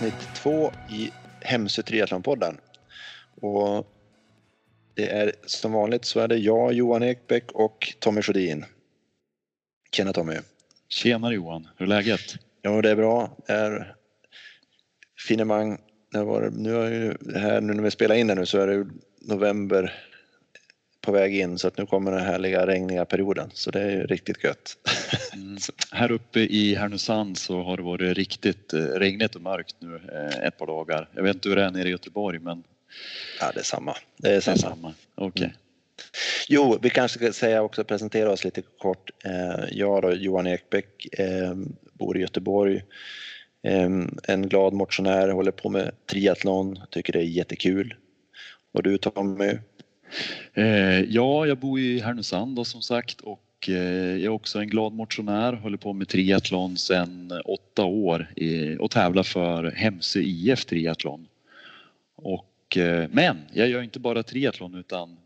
avsnitt två i Hemsö Triathlonpodden. Och det är som vanligt så är det jag, Johan Ekbäck och Tommy Sjödin. Tjena Tommy. Tjenare Johan, hur är läget? Ja, det är bra. Det är finemang. Nu, var det, nu, är ju här, nu när vi spelar in det nu så är det november på väg in så att nu kommer den härliga regniga perioden så det är ju riktigt gött. Mm. Här uppe i Härnösand så har det varit riktigt eh, regnigt och mörkt nu eh, ett par dagar. Jag vet inte hur det är nere i Göteborg men Ja, det är samma. Det är samma. det är samma. Okej. Mm. Jo, vi kanske ska säga också presentera oss lite kort. Eh, Jag då, Johan Ekbäck, bor i Göteborg. En glad motionär, håller på med triathlon, tycker det är jättekul. Och du Tommy? Eh, ja, jag bor i Härnösand då, som sagt och eh, jag är också en glad motionär, håller på med triathlon sedan åtta år och tävlar för Hemsö IF triathlon. Och, eh, men jag gör inte bara triathlon utan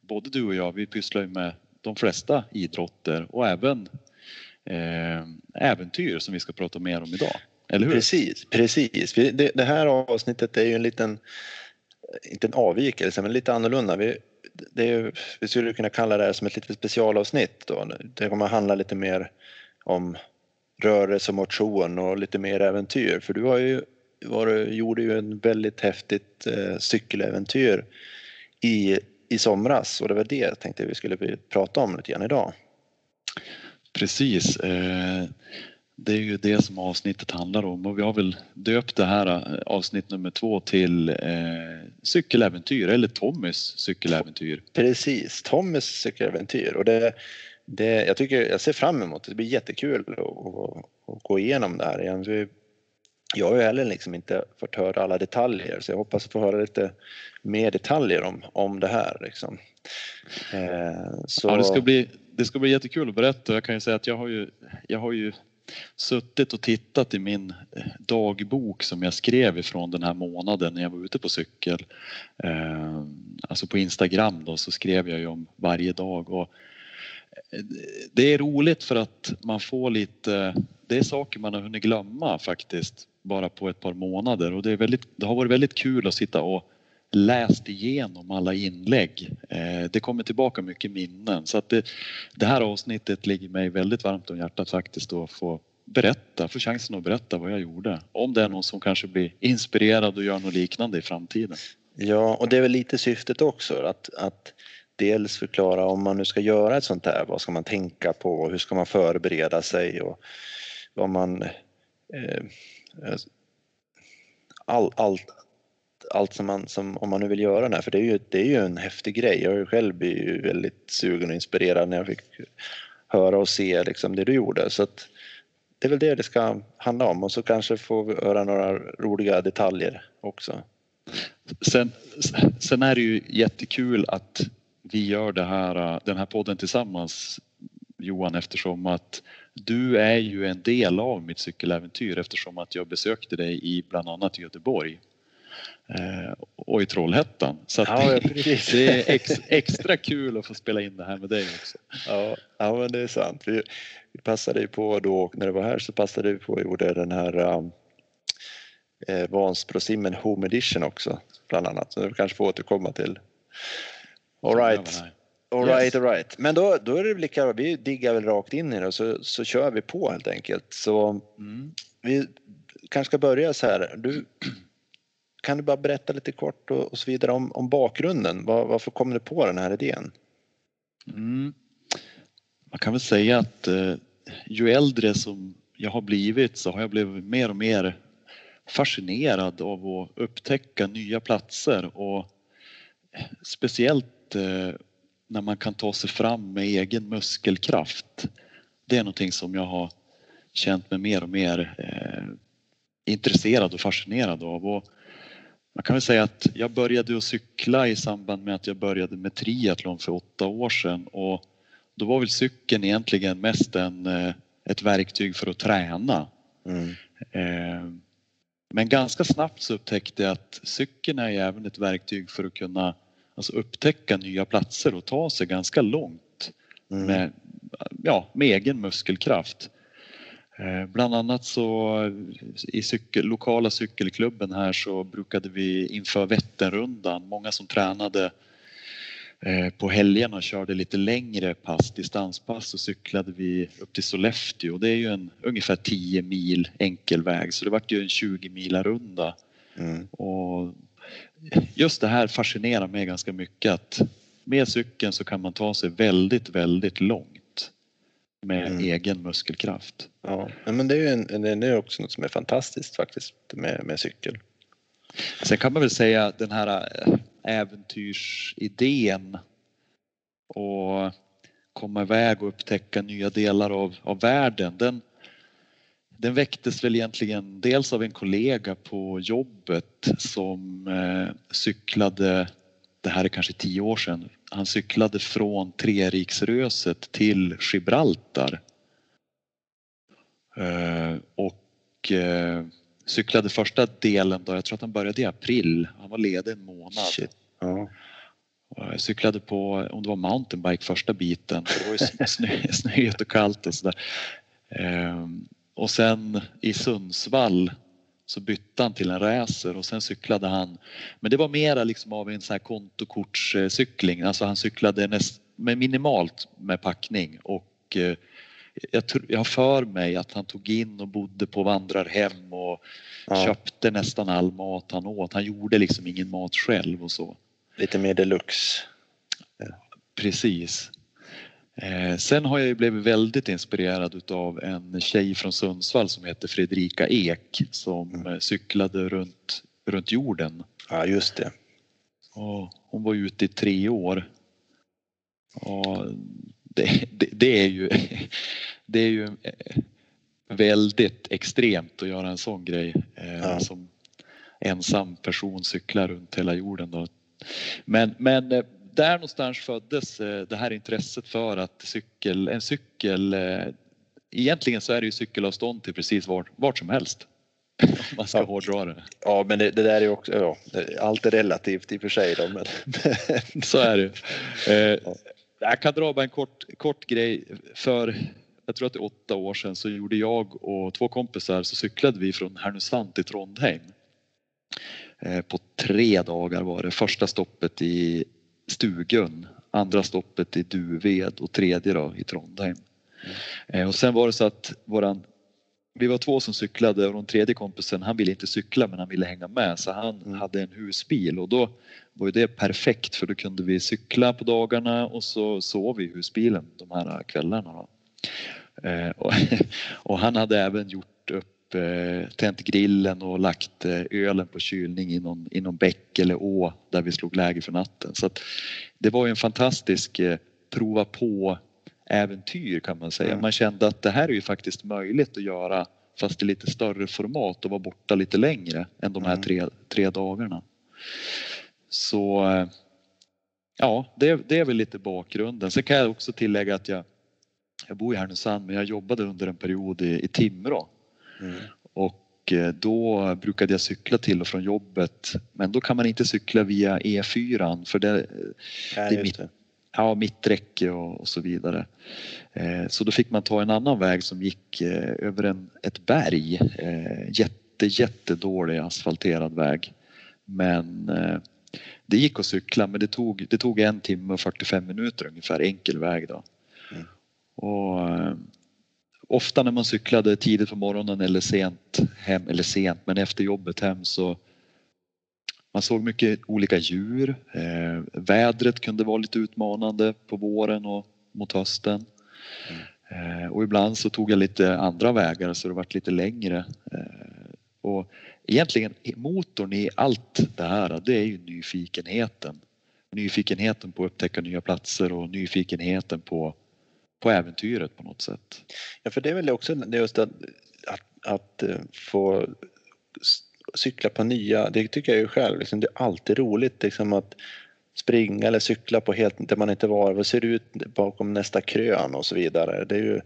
både du och jag, vi pysslar ju med de flesta idrotter och även äventyr som vi ska prata mer om idag. Eller hur? Precis, precis. Det här avsnittet är ju en liten, inte en avvikelse, men lite annorlunda. Vi, det är, vi skulle kunna kalla det här som ett litet specialavsnitt. Då. Det kommer att handla lite mer om rörelse och motion och lite mer äventyr. För du har ju varit, gjorde ju en väldigt häftigt eh, cykeläventyr i, i somras och det var det jag tänkte vi skulle prata om lite grann idag. Precis. Eh, det är ju det som avsnittet handlar om och vi har väl döpt det här eh, avsnitt nummer två till eh, cykeläventyr eller Tommys cykeläventyr. Precis, Tommys cykeläventyr. Och det, det, jag, tycker, jag ser fram emot det. Det blir jättekul att, att, att gå igenom det här igen. Jag har ju heller liksom inte fått höra alla detaljer så jag hoppas att få höra lite mer detaljer om, om det här. Liksom. Eh, så, Ja, det, ska bli, det ska bli jättekul att berätta. Jag kan ju säga att jag har ju, jag har ju suttit och tittat i min eh, dagbok som jag skrev ifrån den här månaden när jag var ute på cykel. Eh, alltså på Instagram då så skrev jag ju om varje dag och eh, det är roligt för att man får lite, det är saker man har hunnit glömma faktiskt bara på ett par månader och det, är väldigt, det har varit väldigt kul att sitta och läst igenom alla inlägg. Eh, det kommer tillbaka mycket minnen så att det, det här avsnittet ligger mig väldigt varmt om hjärtat faktiskt att få berätta, få chansen att berätta vad jag gjorde. Om det är någon som kanske blir inspirerad och gör något liknande i framtiden. Ja, och det är väl lite syftet också att, att dels förklara om man nu ska göra ett sånt här, vad ska man tänka på, hur ska man förbereda sig och vad man... Eh, all, allt, allt som man, som, om man nu vill göra det här, för det är ju, det är ju en häftig grej. Jag har ju själv blivit ju väldigt sugen och inspirerad när jag fick höra och se liksom det du gjorde. Så att det är väl det det ska handla om och så kanske får vi höra några roliga detaljer också. Sen, sen är det ju jättekul att vi gör det här, den här podden tillsammans Johan eftersom att du är ju en del av mitt cykeläventyr eftersom att jag besökte dig i bland annat Göteborg och i Trollhättan. Så Ja, det, är ex, extra kul att få spela in det här med dig också. Ja, ja men det är sant. Vi, vi passade ju på då, när du var här så passade vi på och gjorde den här um, eh, Vansbrosimmen Home Edition också bland annat. Så det kanske får återkomma till. All right. All Yes. right, all right. Men då, då är det lika. Vi diggar väl rakt in i det så, så kör vi på helt enkelt. Så Mm. vi kanske ska börja så här. Du, kan du bara berätta lite kort och, och så vidare om, om bakgrunden? Var, varför kom du på den här idén? Mm. Man kan väl säga att eh, ju äldre som jag har blivit så har jag blivit mer och mer fascinerad av att upptäcka nya platser och speciellt eh, när man kan ta sig fram med egen muskelkraft. Det är någonting som jag har känt mig mer och mer eh, intresserad och fascinerad av. Och man kan väl säga att jag började att cykla i samband med att jag började med triathlon för åtta år sedan och då var väl cykeln egentligen mest en, eh, ett verktyg för att träna. Mm. Eh, Men ganska snabbt så upptäckte jag att cykeln är även ett verktyg för att kunna alltså upptäcka nya platser och ta sig ganska långt Mm. med, ja, med egen muskelkraft. Eh, bland annat så i cykel, lokala cykelklubben här så brukade vi inför Vätternrundan, många som tränade eh, på helgerna och körde lite längre pass, distanspass, så cyklade vi upp till Sollefteå. Det är ju en ungefär 10 mil enkel väg så det vart ju en 20 mila runda. Mm. Och just det här fascinerar mig ganska mycket att med cykeln så kan man ta sig väldigt, väldigt långt med mm. egen muskelkraft. Ja, men det är ju en, det är också något som är fantastiskt faktiskt med, med cykel. Sen kan man väl säga att den här äh, äventyrsidén och komma iväg och upptäcka nya delar av, av världen, den, den väcktes väl egentligen dels av en kollega på jobbet som eh, cyklade, det här är kanske tio år sedan, han cyklade från Treriksröset till Gibraltar. Eh, och eh, cyklade första delen då, jag tror att han började i april, han var ledig en månad. Ja. Jag cyklade på, om det var mountainbike första biten, det var ju snö, snöigt och kallt och sådär. Ehm, och sen i Sundsvall så bytte han till en racer och sen cyklade han. Men det var mera liksom av en sån här kontokortscykling. Alltså han cyklade näst, med minimalt med packning och eh, jag, jag har för mig att han tog in och bodde på vandrarhem och ja. köpte nästan all mat han åt. Han gjorde liksom ingen mat själv och så. Lite mer deluxe. Precis. Eh, sen har jag ju blivit väldigt inspirerad utav en tjej från Sundsvall som heter Fredrika Ek som mm. Eh, cyklade runt, runt jorden. Ja, just det. Och hon var ute i tre år. Och det, det, det, är ju, det är ju eh, väldigt extremt att göra en sån grej. Ja. Som ensam person cyklar runt hela jorden. Då. Men, men där någonstans föddes eh, det här intresset för att cykel, en cykel, eh, egentligen så är det ju cykelavstånd till precis vart, vart som helst. Om man ska ja. hårdra det. Ja, men det, det där är också, ja, allt är relativt i och för sig. Då, men... så är det. Eh, jag kan dra bara en kort, kort grej. För jag tror att det är åtta år sedan så gjorde jag och två kompisar så cyklade vi från Härnösand till Trondheim. Eh, på tre dagar var det. Första stoppet i Stugun, andra stoppet i Duved och tredje då i Trondheim. Mm. Och sen var det så att våran, vi var två som cyklade och den tredje kompisen han ville inte cykla men han ville hänga med så han mm. hade en husbil och då var det perfekt för då kunde vi cykla på dagarna och så sov vi i husbilen de här kvällarna. Då. Eh, och, och han hade även gjort upp Eh, tänt grillen och lagt eh, ölen på kylning i någon, i någon bäck eller å där vi slog läger för natten. Så det var ju en fantastisk eh, prova på äventyr kan man säga. Mm. Man kände att det här är ju faktiskt möjligt att göra fast i lite större format och vara borta lite längre än de här mm. tre, tre dagarna. Så ja, det, det är väl lite bakgrunden. Sen kan jag också tillägga att jag, jag bor i Härnösand men jag jobbade under en period i, i Timrå Mm. Och eh, då brukade jag cykla till och från jobbet. Men då kan man inte cykla via E4 för det, Nej, det är mitt, ja, mitträcke och, och, så vidare. Eh, så då fick man ta en annan väg som gick eh, över en, ett berg. Eh, jätte, jättedålig asfalterad väg. Men eh, det gick att cykla men det tog, det tog en timme och 45 minuter ungefär enkel väg då. Mm. Och eh, ofta när man cyklade tidigt på morgonen eller sent hem, eller sent men efter jobbet hem så man såg mycket olika djur. Eh, vädret kunde vara lite utmanande på våren och mot hösten. Mm. Eh, och ibland så tog jag lite andra vägar så det vart lite längre. Eh, och egentligen motorn i allt det här det är ju nyfikenheten. Nyfikenheten på att upptäcka nya platser och nyfikenheten på på äventyret på något sätt. Ja, för det är väl också just att, att, att eh, få cykla på nya, det tycker jag ju själv, liksom, det är alltid roligt liksom att springa eller cykla på helt där man inte var, vad ser det ut bakom nästa krön och så vidare. Det är ju,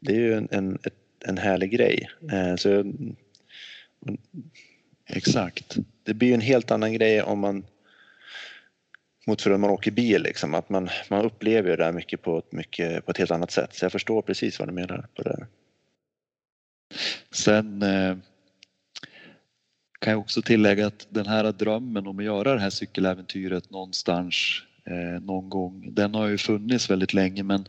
det är ju en, en, en härlig grej. Eh, så, Exakt. Det blir ju en helt annan grej om man mot för när man åker bil liksom, att man, man upplever det där mycket på, mycket på ett helt annat sätt. Så jag förstår precis vad du menar på det. Sen eh, kan jag också tillägga att den här drömmen om att göra det här cykeläventyret någonstans eh, någon gång, den har ju funnits väldigt länge men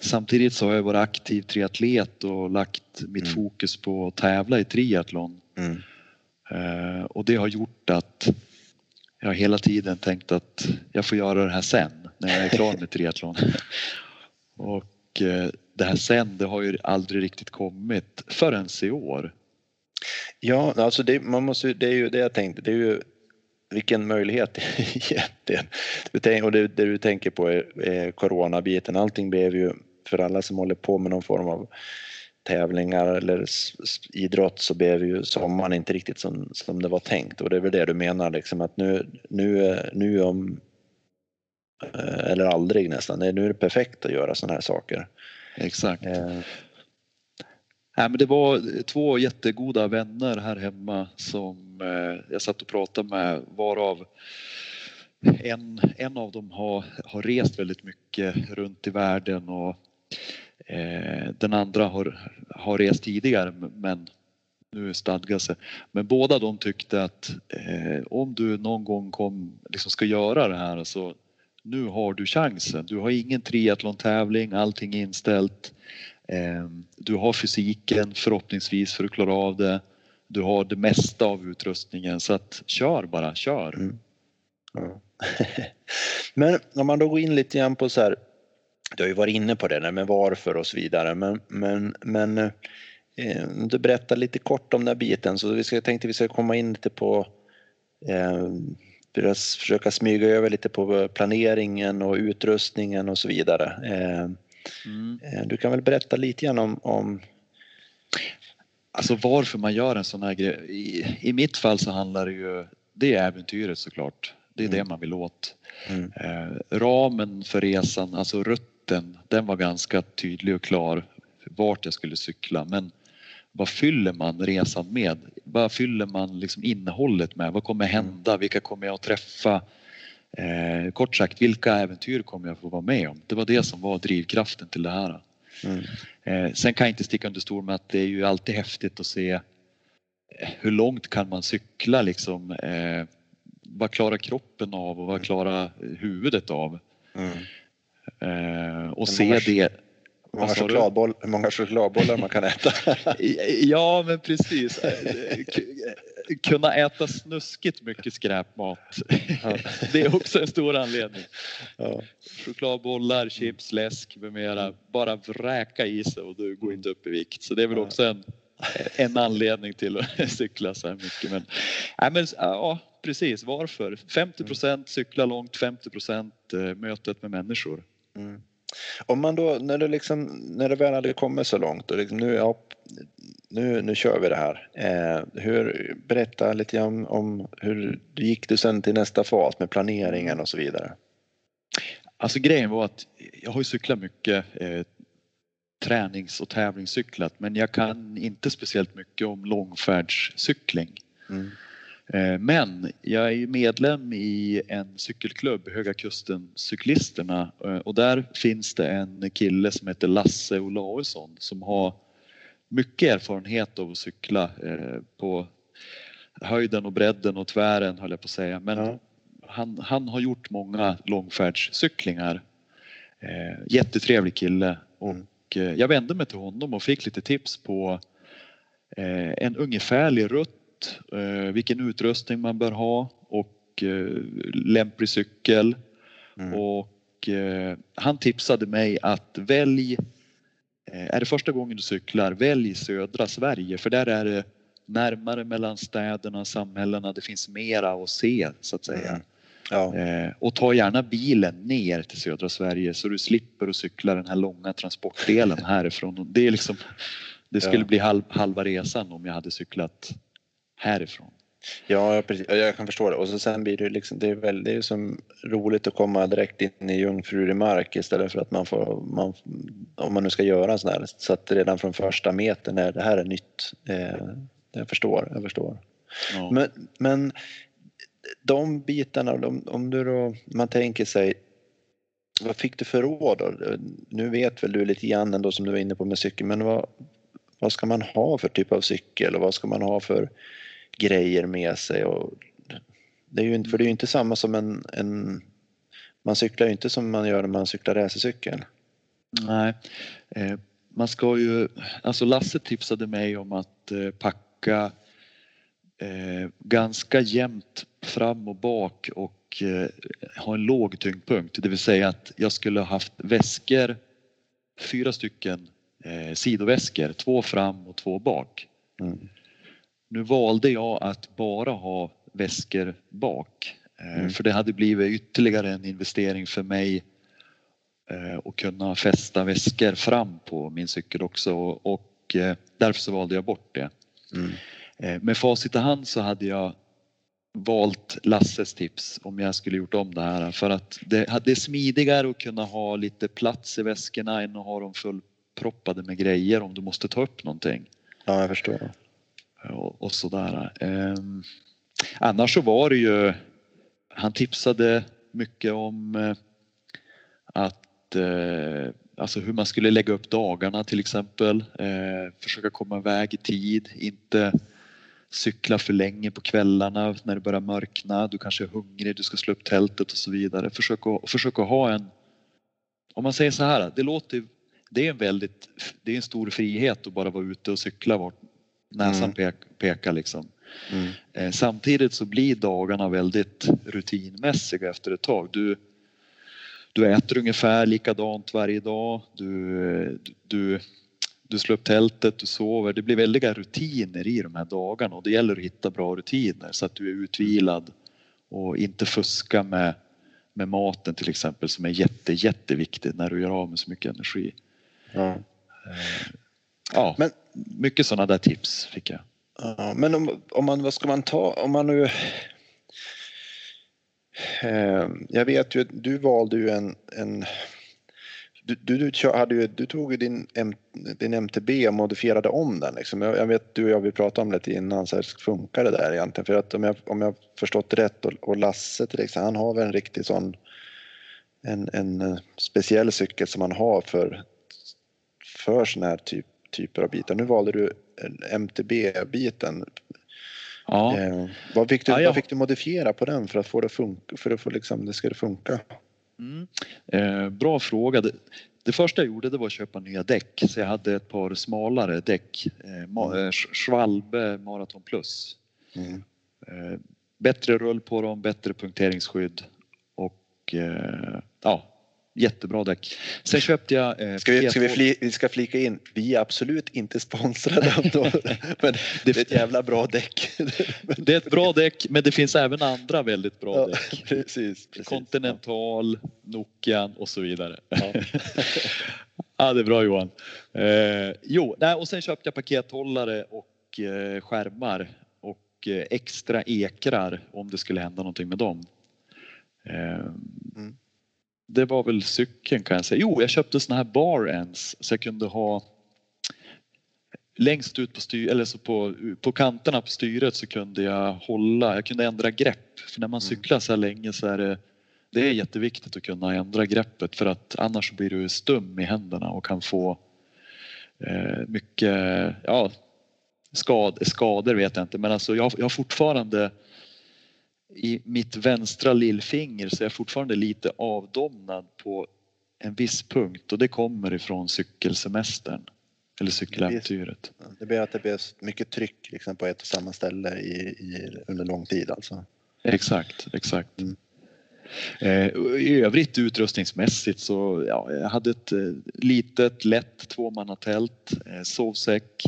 samtidigt så har jag varit aktiv triatlet och lagt mitt Mm. fokus på att tävla i triathlon. Mm. Eh, och det har gjort att jag har hela tiden tänkt att jag får göra det här sen när jag är klar med triathlon. och eh, det här sen det har ju aldrig riktigt kommit förrän i år. Ja, alltså det, man måste, det är ju det jag tänkte. Det är ju vilken möjlighet egentligen. Och det, det du tänker på är, är coronabiten. Allting blev ju för alla som håller på med någon form av tävlingar eller idrott så blev ju sommaren inte riktigt som, som det var tänkt och det är väl det du menar liksom att nu, nu, nu om eh, eller aldrig nästan, nu är det perfekt att göra sådana här saker. Exakt. Eh, Nej, men det var två jättegoda vänner här hemma som eh, jag satt och pratade med varav en, en av dem har, har rest väldigt mycket runt i världen och Eh, den andra har, har rest tidigare men nu stadgar sig. Men båda de tyckte att eh, om du någon gång kom, liksom ska göra det här så nu har du chansen. Du har ingen triathlon-tävling, allting är inställt. Eh, Du har fysiken förhoppningsvis för att klara av det. Du har det mesta av utrustningen så att kör bara, kör. Mm. Ja. Men om man då går in lite grann på så här, du har ju varit inne på det med varför och så vidare, men, men, men eh, du berättar lite kort om den biten så vi ska, jag tänkte vi ska komma in lite på eh, försöka smyga över lite på planeringen och utrustningen och så vidare. Eh, Mm. eh, du kan väl berätta lite grann om, om Alltså varför man gör en sån här grej. I, I mitt fall så handlar det ju, det är äventyret såklart. Det är Mm. det man vill åt. mm, Eh, ramen för resan, alltså rutten, den var ganska tydlig och klar vart jag skulle cykla. Men vad fyller man resan med? Vad fyller man liksom innehållet med? Vad kommer hända? Vilka kommer jag att träffa? Eh, kort sagt, vilka äventyr kommer jag få vara med om? Det var det som var drivkraften till det här. mm, Eh, sen kan jag inte sticka under stol med att det är ju alltid häftigt att se hur långt kan man cykla liksom? Eh, vad klarar kroppen av och vad klarar huvudet av? mm. Eh, och se det. Många, chokladboll, hur många chokladbollar man kan äta. Ja men precis. Eh, k- Kunna äta snuskigt mycket skräpmat. Det är också en stor anledning. ja. Chokladbollar, chips, läsk med mera. Bara vräka i sig och du går inte upp i vikt. Så det är väl också en, en anledning till att cykla så här mycket. Men, nej, men ja, precis. Varför? 50 procent cykla långt, 50 procent mötet med människor. Mm. Om man då, när du liksom, när det väl hade kommit så långt och liksom, nu, ja, nu, nu kör vi det här. Eh, hur, berätta lite om, om hur gick du sen till nästa fas med planeringen och så vidare. Alltså grejen var att jag har ju cyklat mycket eh, tränings och tävlingscyklat men jag kan inte speciellt mycket om långfärdscykling. Mm. Eh, Men jag är ju medlem i en cykelklubb, Höga Kusten Cyklisterna eh, och där finns det en kille som heter Lasse Olausson som har mycket erfarenhet av att cykla eh, på höjden och bredden och tvären höll jag på att säga. Men Ja. han, han har gjort många långfärdscyklingar. Jättetrevlig kille och Mm. eh, jag vände mig till honom och fick lite tips på en ungefärlig rutt, eh, vilken utrustning man bör ha och eh, lämplig cykel. Mm. Och eh, han tipsade mig att välj, är det första gången du cyklar, välj södra Sverige för där är det närmare mellan städerna och samhällena. Det finns mera att se så att säga. Mm. Ja. Och ta gärna bilen ner till södra Sverige så du slipper att cykla den här långa transportdelen härifrån. Det, är liksom, det skulle Ja. bli halv, halva resan om jag hade cyklat härifrån. Ja, precis. Ja, Jag kan förstå det. Och så sen blir det liksom, det är väl, det är som roligt att komma direkt in i jungfrulig mark istället för att man får, man, om man nu ska göra en sån här, så att redan från första metern är det här är nytt. Eh, jag förstår, jag förstår. Ja. Men, men de bitarna, de, om du då, man tänker sig, vad fick du för råd då? Nu vet väl du lite grann ändå som du var inne på med cykeln, men vad, vad ska man ha för typ av cykel och vad ska man ha för grejer med sig? Och det är ju inte, för det är ju inte samma som en, en man cyklar ju inte som man gör när man cyklar racercykel. Nej, eh, man ska ju, alltså Lasse tipsade mig om att eh, packa eh, ganska jämnt fram och bak och ha en låg tyngdpunkt. Det vill säga att jag skulle ha haft väskor, fyra stycken sidoväskor, två fram och två bak. Mm. Nu valde jag att bara ha väskor bak eh, mm. för det hade blivit ytterligare en investering för mig eh, att kunna fästa väskor fram på min cykel också och eh, därför så valde jag bort det. Mm. Med facit i hand så hade jag valt Lasses tips om jag skulle gjort om det här för att det, det är smidigare att kunna ha lite plats i väskorna än att ha dem fullproppade med grejer om du måste ta upp någonting. Ja, jag förstår. Och, och sådär. Eh, annars så var det ju, han tipsade mycket om eh, att eh, Alltså hur man skulle lägga upp dagarna till exempel. Eh, försöka komma iväg i tid, inte cykla för länge på kvällarna när det börjar mörkna. Du kanske är hungrig, du ska slå upp tältet och så vidare. Försök att, försök att ha en... Om man säger så här, det låter... Det är en väldigt... Det är en stor frihet att bara vara ute och cykla vart näsan mm. pekar liksom. Mm. Eh, samtidigt så blir dagarna väldigt rutinmässiga efter ett tag. Du, du äter ungefär likadant varje dag. Du, du, du slår upp tältet, du sover. Det blir väldiga rutiner i de här dagarna och det gäller att hitta bra rutiner så att du är utvilad och inte fuska med, med maten till exempel som är jätte, jätteviktigt när du gör av med så mycket energi. Ja, eh, ja men, mycket sådana där tips fick jag. Ja, men om, om man, vad ska man ta, om man nu eh, jag vet ju, du valde ju en, en du, du, du, hade ju, du tog ju din, din MTB och modifierade om den. Liksom. Jag, jag, vet, du och jag vi pratade om det lite innan, så här, funkar det där egentligen? För att om jag, om jag förstått det rätt och, och Lasse till exempel, han har väl en riktig sån en, en eh, speciell cykel som han har för, för såna här typ, typer av bitar. Nu valde du MTB-biten. Ja. Eh, vad, fick du, ja, jag... vad fick du modifiera på den för att få det, funka, för att få liksom, det ska funka? Mm. Eh, bra fråga. Det, det, första jag gjorde det var att köpa nya däck så jag hade ett par smalare däck. Eh, ma, mm. Eh, Schwalbe Marathon Plus. Mm. Eh, bättre rull på dem, bättre punkteringsskydd och eh, ja, Jättebra däck. Sen köpte jag... Eh, ska vi, ska vi, fli, vi ska flika in, vi är absolut inte sponsrade av dem. men det är ett jävla bra däck. det är ett bra däck men det finns även andra väldigt bra ja, däck. Precis, precis, Continental, ja. Nokian och så vidare. Ja. ja, det är bra Johan. Eh, jo, nej, och sen köpte jag pakethållare och eh, skärmar och eh, extra ekrar om det skulle hända någonting med dem. Eh, mm det var väl cykeln kan jag säga. Jo, jag köpte såna här bar ends så jag kunde ha längst ut på, styr, eller så på, på kanterna på styret så kunde jag hålla, jag kunde ändra grepp. För när man mm. cyklar så här länge så är det, det är jätteviktigt att kunna ändra greppet för att annars blir du stum i händerna och kan få eh, mycket, ja, skad, skador vet jag inte men alltså jag, jag har fortfarande i mitt vänstra lillfinger så är jag fortfarande lite avdomnad på en viss punkt och det kommer ifrån cykelsemestern eller cykeläventyret. Det blir att det blir mycket tryck liksom på ett och samma ställe i, i, under lång tid alltså? Exakt, exakt. Mm. Eh, I övrigt utrustningsmässigt så ja, jag hade ett eh, litet lätt tvåmannatält, eh, sovsäck,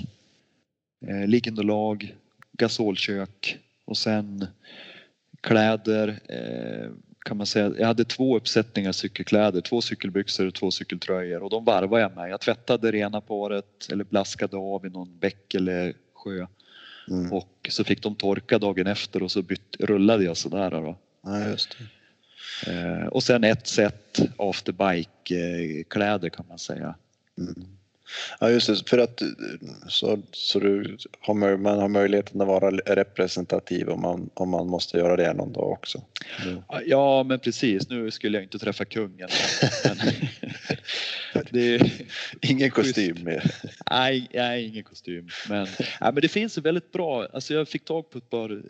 eh, liggunderlag, gasolkök och sen kläder eh, kan man säga. Jag hade två uppsättningar cykelkläder, två cykelbyxor och två cykeltröjor och de varvade jag med. Jag tvättade det ena paret eller blaskade av i någon bäck eller sjö. Mm. Och så fick de torka dagen efter och så bytt, rullade jag sådär. Då. Ja, just eh, och sen ett set afterbike kläder kan man säga. Mm. Ja, just det. För att så, så du har, man har möjligheten att vara representativ om man, om man måste göra det någon dag också. Mm. Ja, men precis. Nu skulle jag inte träffa kungen. Ingen kostym med. Nej, nej, ingen kostym. Men, nej, men det finns väldigt bra. Alltså jag fick tag på ett par,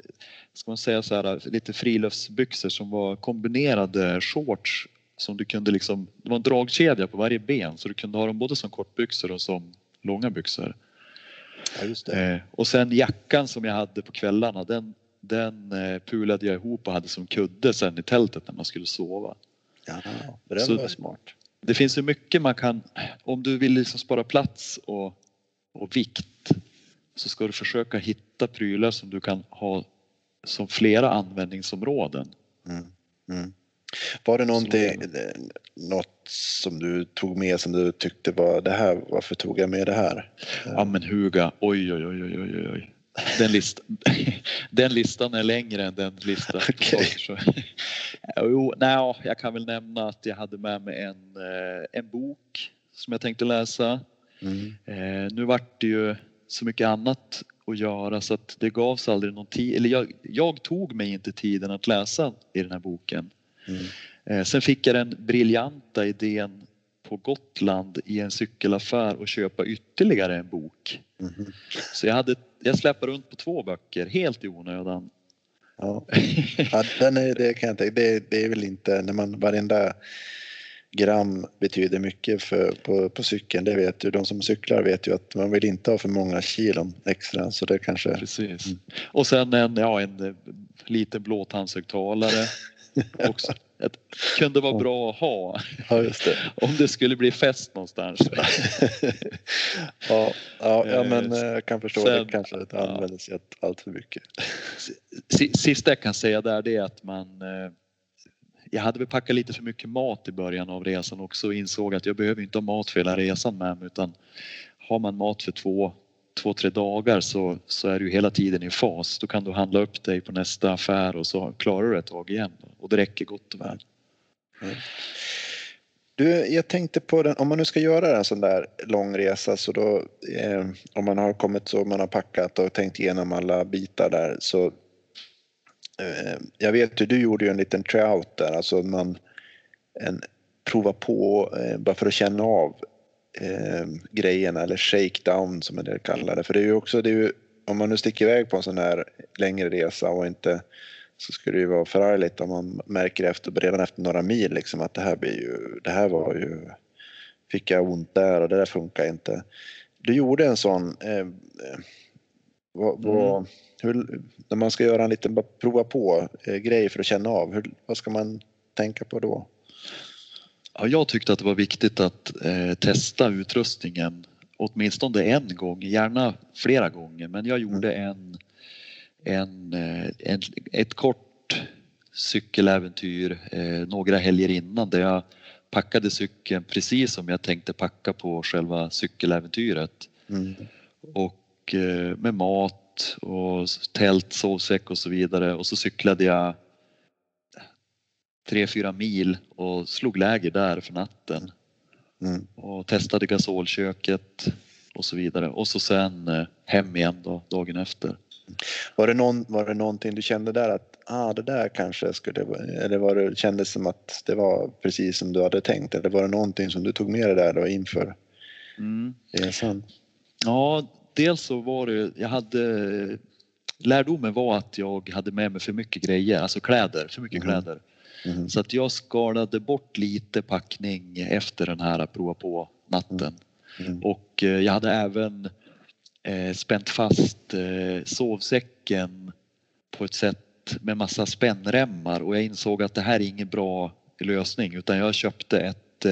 ska man säga så här, lite friluftsbyxor som var kombinerade shorts som du kunde liksom, det var en dragkedja på varje ben så du kunde ha dem både som kortbyxor och som långa byxor. Ja, eh, och sen jackan som jag hade på kvällarna den, den eh, pulade jag ihop och hade som kudde sen i tältet när man skulle sova. Ja, det var smart. Det finns ju mycket man kan, om du vill liksom spara plats och, och vikt så ska du försöka hitta prylar som du kan ha som flera användningsområden. Mm. Mm. Var det någonting, något som du tog med som du tyckte var det här, varför tog jag med det här? Ja men Huga, oj oj oj oj oj oj. Den, list, den listan är längre än den listan. Okay. jo, nej, jag kan väl nämna att jag hade med mig en, eh, en bok som jag tänkte läsa. Mm. Eh, nu vart det ju så mycket annat att göra så att det gavs aldrig någon tid, eller jag, jag tog mig inte tiden att läsa i den här boken. Mm. Sen fick jag den briljanta idén på Gotland i en cykelaffär och köpa ytterligare en bok. Mm. Så jag, hade, jag släppte runt på två böcker helt i onödan. Ja, ja den är, det kan jag tänka det, det är väl inte när man varenda gram betyder mycket för, på, på cykeln. Det vet ju de som cyklar vet ju att man vill inte ha för många kilon extra så det kanske. Precis. Mm. Och sen en, ja, en liten blåtandshögtalare också. Det kunde vara bra att ha. Ja, det. Om det skulle bli fest någonstans. ja, ja, ja, men eh, jag kan förstå Sen, det kanske inte användes ja. allt för mycket. Sista jag kan säga där det är att man eh, jag hade väl packat lite för mycket mat i början av resan också och insåg att jag behöver inte ha mat för hela resan med mig utan har man mat för två två, tre dagar så, så är du hela tiden i fas. Då kan du handla upp dig på nästa affär och så klarar du ett tag igen och det räcker gott och väl. Mm. Du, jag tänkte på den, om man nu ska göra en sån där lång resa så då eh, om man har kommit så man har packat och tänkt igenom alla bitar där så eh, jag vet ju, du gjorde ju en liten tryout där, alltså man en, prova på eh, bara för att känna av eh, grejerna eller shakedown som en del kallar det. För det är ju också, det är ju, om man nu sticker iväg på en sån här längre resa och inte så skulle det ju vara förargligt om man märker efter, redan efter några mil liksom att det här blir ju, det här var ju, fick jag ont där och det där funkar inte. Du gjorde en sån, eh, vad, vad, mm. hur, när man ska göra en liten prova på eh, grej för att känna av, hur, vad ska man tänka på då? Ja, jag tyckte att det var viktigt att eh, testa utrustningen åtminstone en gång, gärna flera gånger. Men jag gjorde mm. en, en, eh, en ett kort cykeläventyr eh, några helger innan där jag packade cykeln precis som jag tänkte packa på själva cykeläventyret. Mm. Och eh, med mat och tält, sovsäck och så vidare och så cyklade jag tre, fyra mil och slog läger där för natten. Mm. Och testade gasolköket och så vidare. Och så sen eh, hem igen då, dagen efter. Var det, någon, var det någonting du kände där att ah, det där kanske skulle eller var det kändes som att det var precis som du hade tänkt eller var det någonting som du tog med dig där då inför mm. resan? Ja, dels så var det, jag hade lärdomen var att jag hade med mig för mycket grejer, alltså kläder, för mycket mm. kläder. Mm. Så att jag skalade bort lite packning efter den här prova på natten. Mm. Och eh, jag hade även eh, spänt fast eh, sovsäcken på ett sätt med massa spännremmar och jag insåg att det här är ingen bra lösning utan jag köpte ett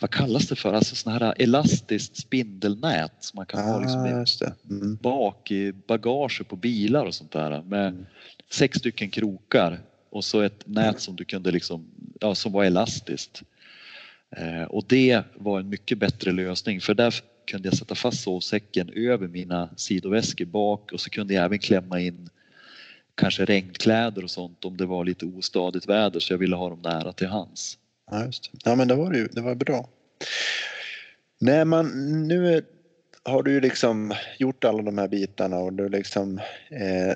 vad kallas det för, alltså sådana här elastiskt spindelnät som man kan ah, ha liksom mm. bak i bagaget på bilar och sånt där med mm. sex stycken krokar och så ett nät som du kunde liksom, ja, som var elastiskt. Eh, och det var en mycket bättre lösning för där kunde jag sätta fast sovsäcken över mina sidoväskor bak och så kunde jag även klämma in kanske regnkläder och sånt om det var lite ostadigt väder så jag ville ha dem nära till hands. Ja, just det. Ja men det var ju, det var bra. När man nu har du ju liksom gjort alla de här bitarna och du liksom eh,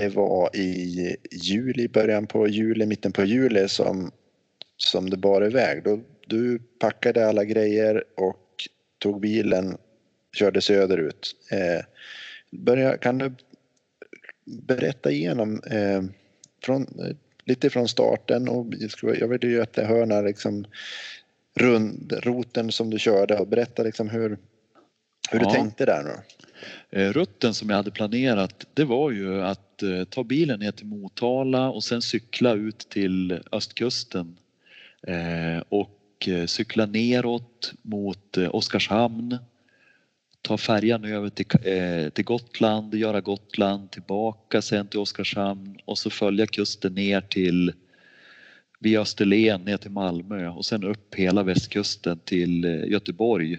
det var i juli, början på juli, mitten på juli som, som det bar iväg. Då, du packade alla grejer och tog bilen, körde söderut. Eh, börja, kan du berätta igenom eh, från, lite från starten och jag vill ju att jag hör när liksom rund, roten som du körde och berätta liksom hur, hur ja. du tänkte där nu. Eh, rutten som jag hade planerat det var ju att eh, ta bilen ner till Motala och sen cykla ut till östkusten. Eh, och cykla neråt mot Oskarshamn. Ta färjan över till, till Gotland, göra Gotland tillbaka sen till Oskarshamn och så följa kusten ner till via Österlen ner till Malmö och sen upp hela västkusten till Göteborg.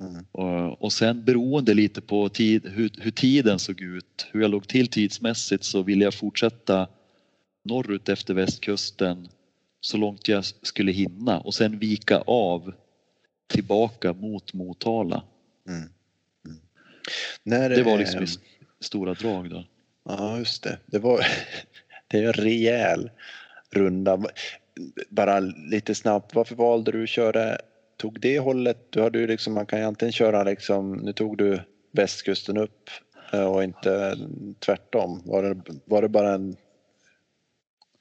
Mm. Och, och sen beroende lite på tid, hur, hur, tiden såg ut, hur jag låg till tidsmässigt så ville jag fortsätta norrut efter västkusten så långt jag skulle hinna och sen vika av tillbaka mot Motala. Mm. Mm. När, det var liksom i stora drag då. Ja, just det. Det var det är en rejäl runda. Bara lite snabbt, varför valde du att köra tog det hållet, du hade ju liksom, man kan ju antingen köra liksom, nu tog du västkusten upp eh, och inte tvärtom. Var det, var det bara en,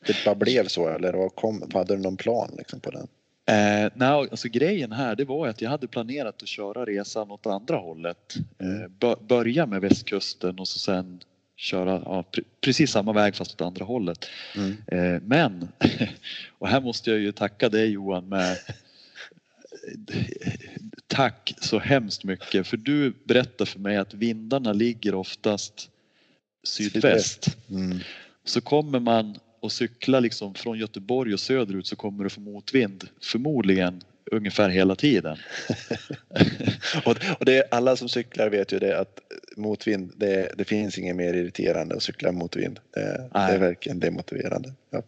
det bara blev så eller vad kom, hade du någon plan liksom på den? Eh, nej, alltså grejen här det var att jag hade planerat att köra resan åt andra hållet. Eh, börja med västkusten och så sen köra ja, precis samma väg fast åt andra hållet. Mm. Eh, men, och här måste jag ju tacka dig Johan med tack så hemskt mycket för du berättar för mig att vindarna ligger oftast sydväst. Mm. Så kommer man och cykla liksom från Göteborg och söderut så kommer du få motvind förmodligen ungefär hela tiden. och det, alla som cyklar vet ju det att motvind, det, det finns inget mer irriterande att cykla motvind. Det, det är verkligen demotiverande. Ja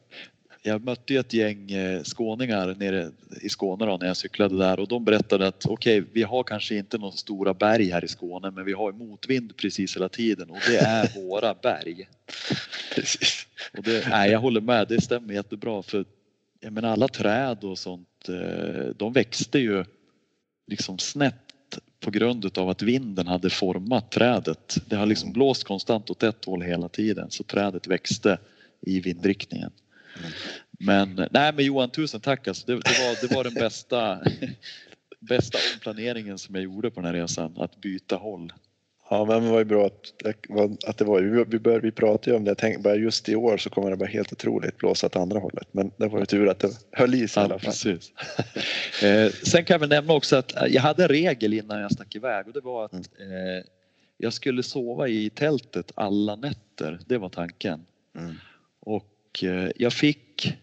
jag mötte ju ett gäng eh, skåningar nere i Skåne då, när jag cyklade där och de berättade att okej, okay, vi har kanske inte några stora berg här i Skåne, men vi har motvind precis hela tiden och det är våra berg. Precis. Och det, nej, jag håller med, det stämmer jättebra för jag menar alla träd och sånt, eh, de växte ju liksom snett på grund av att vinden hade format trädet. Det har liksom blåst konstant åt ett håll hela tiden så trädet växte i vindriktningen. Men nej men Johan tusen tack alltså. Det, det, var, det var den bästa, bästa omplaneringen som jag gjorde på den här resan. Att byta håll. Ja men det var ju bra att, att det var, vi, vi, bör, vi pratade ju om det, jag tänkte bara just i år så kommer det bara helt otroligt blåsa åt andra hållet. Men det var ju tur att det höll i sig ja, i alla fall. Precis. eh, sen kan jag väl nämna också att jag hade en regel innan jag stack iväg och det var att mm. eh, jag skulle sova i tältet alla nätter. Det var tanken. Mm. Och Eh, jag fick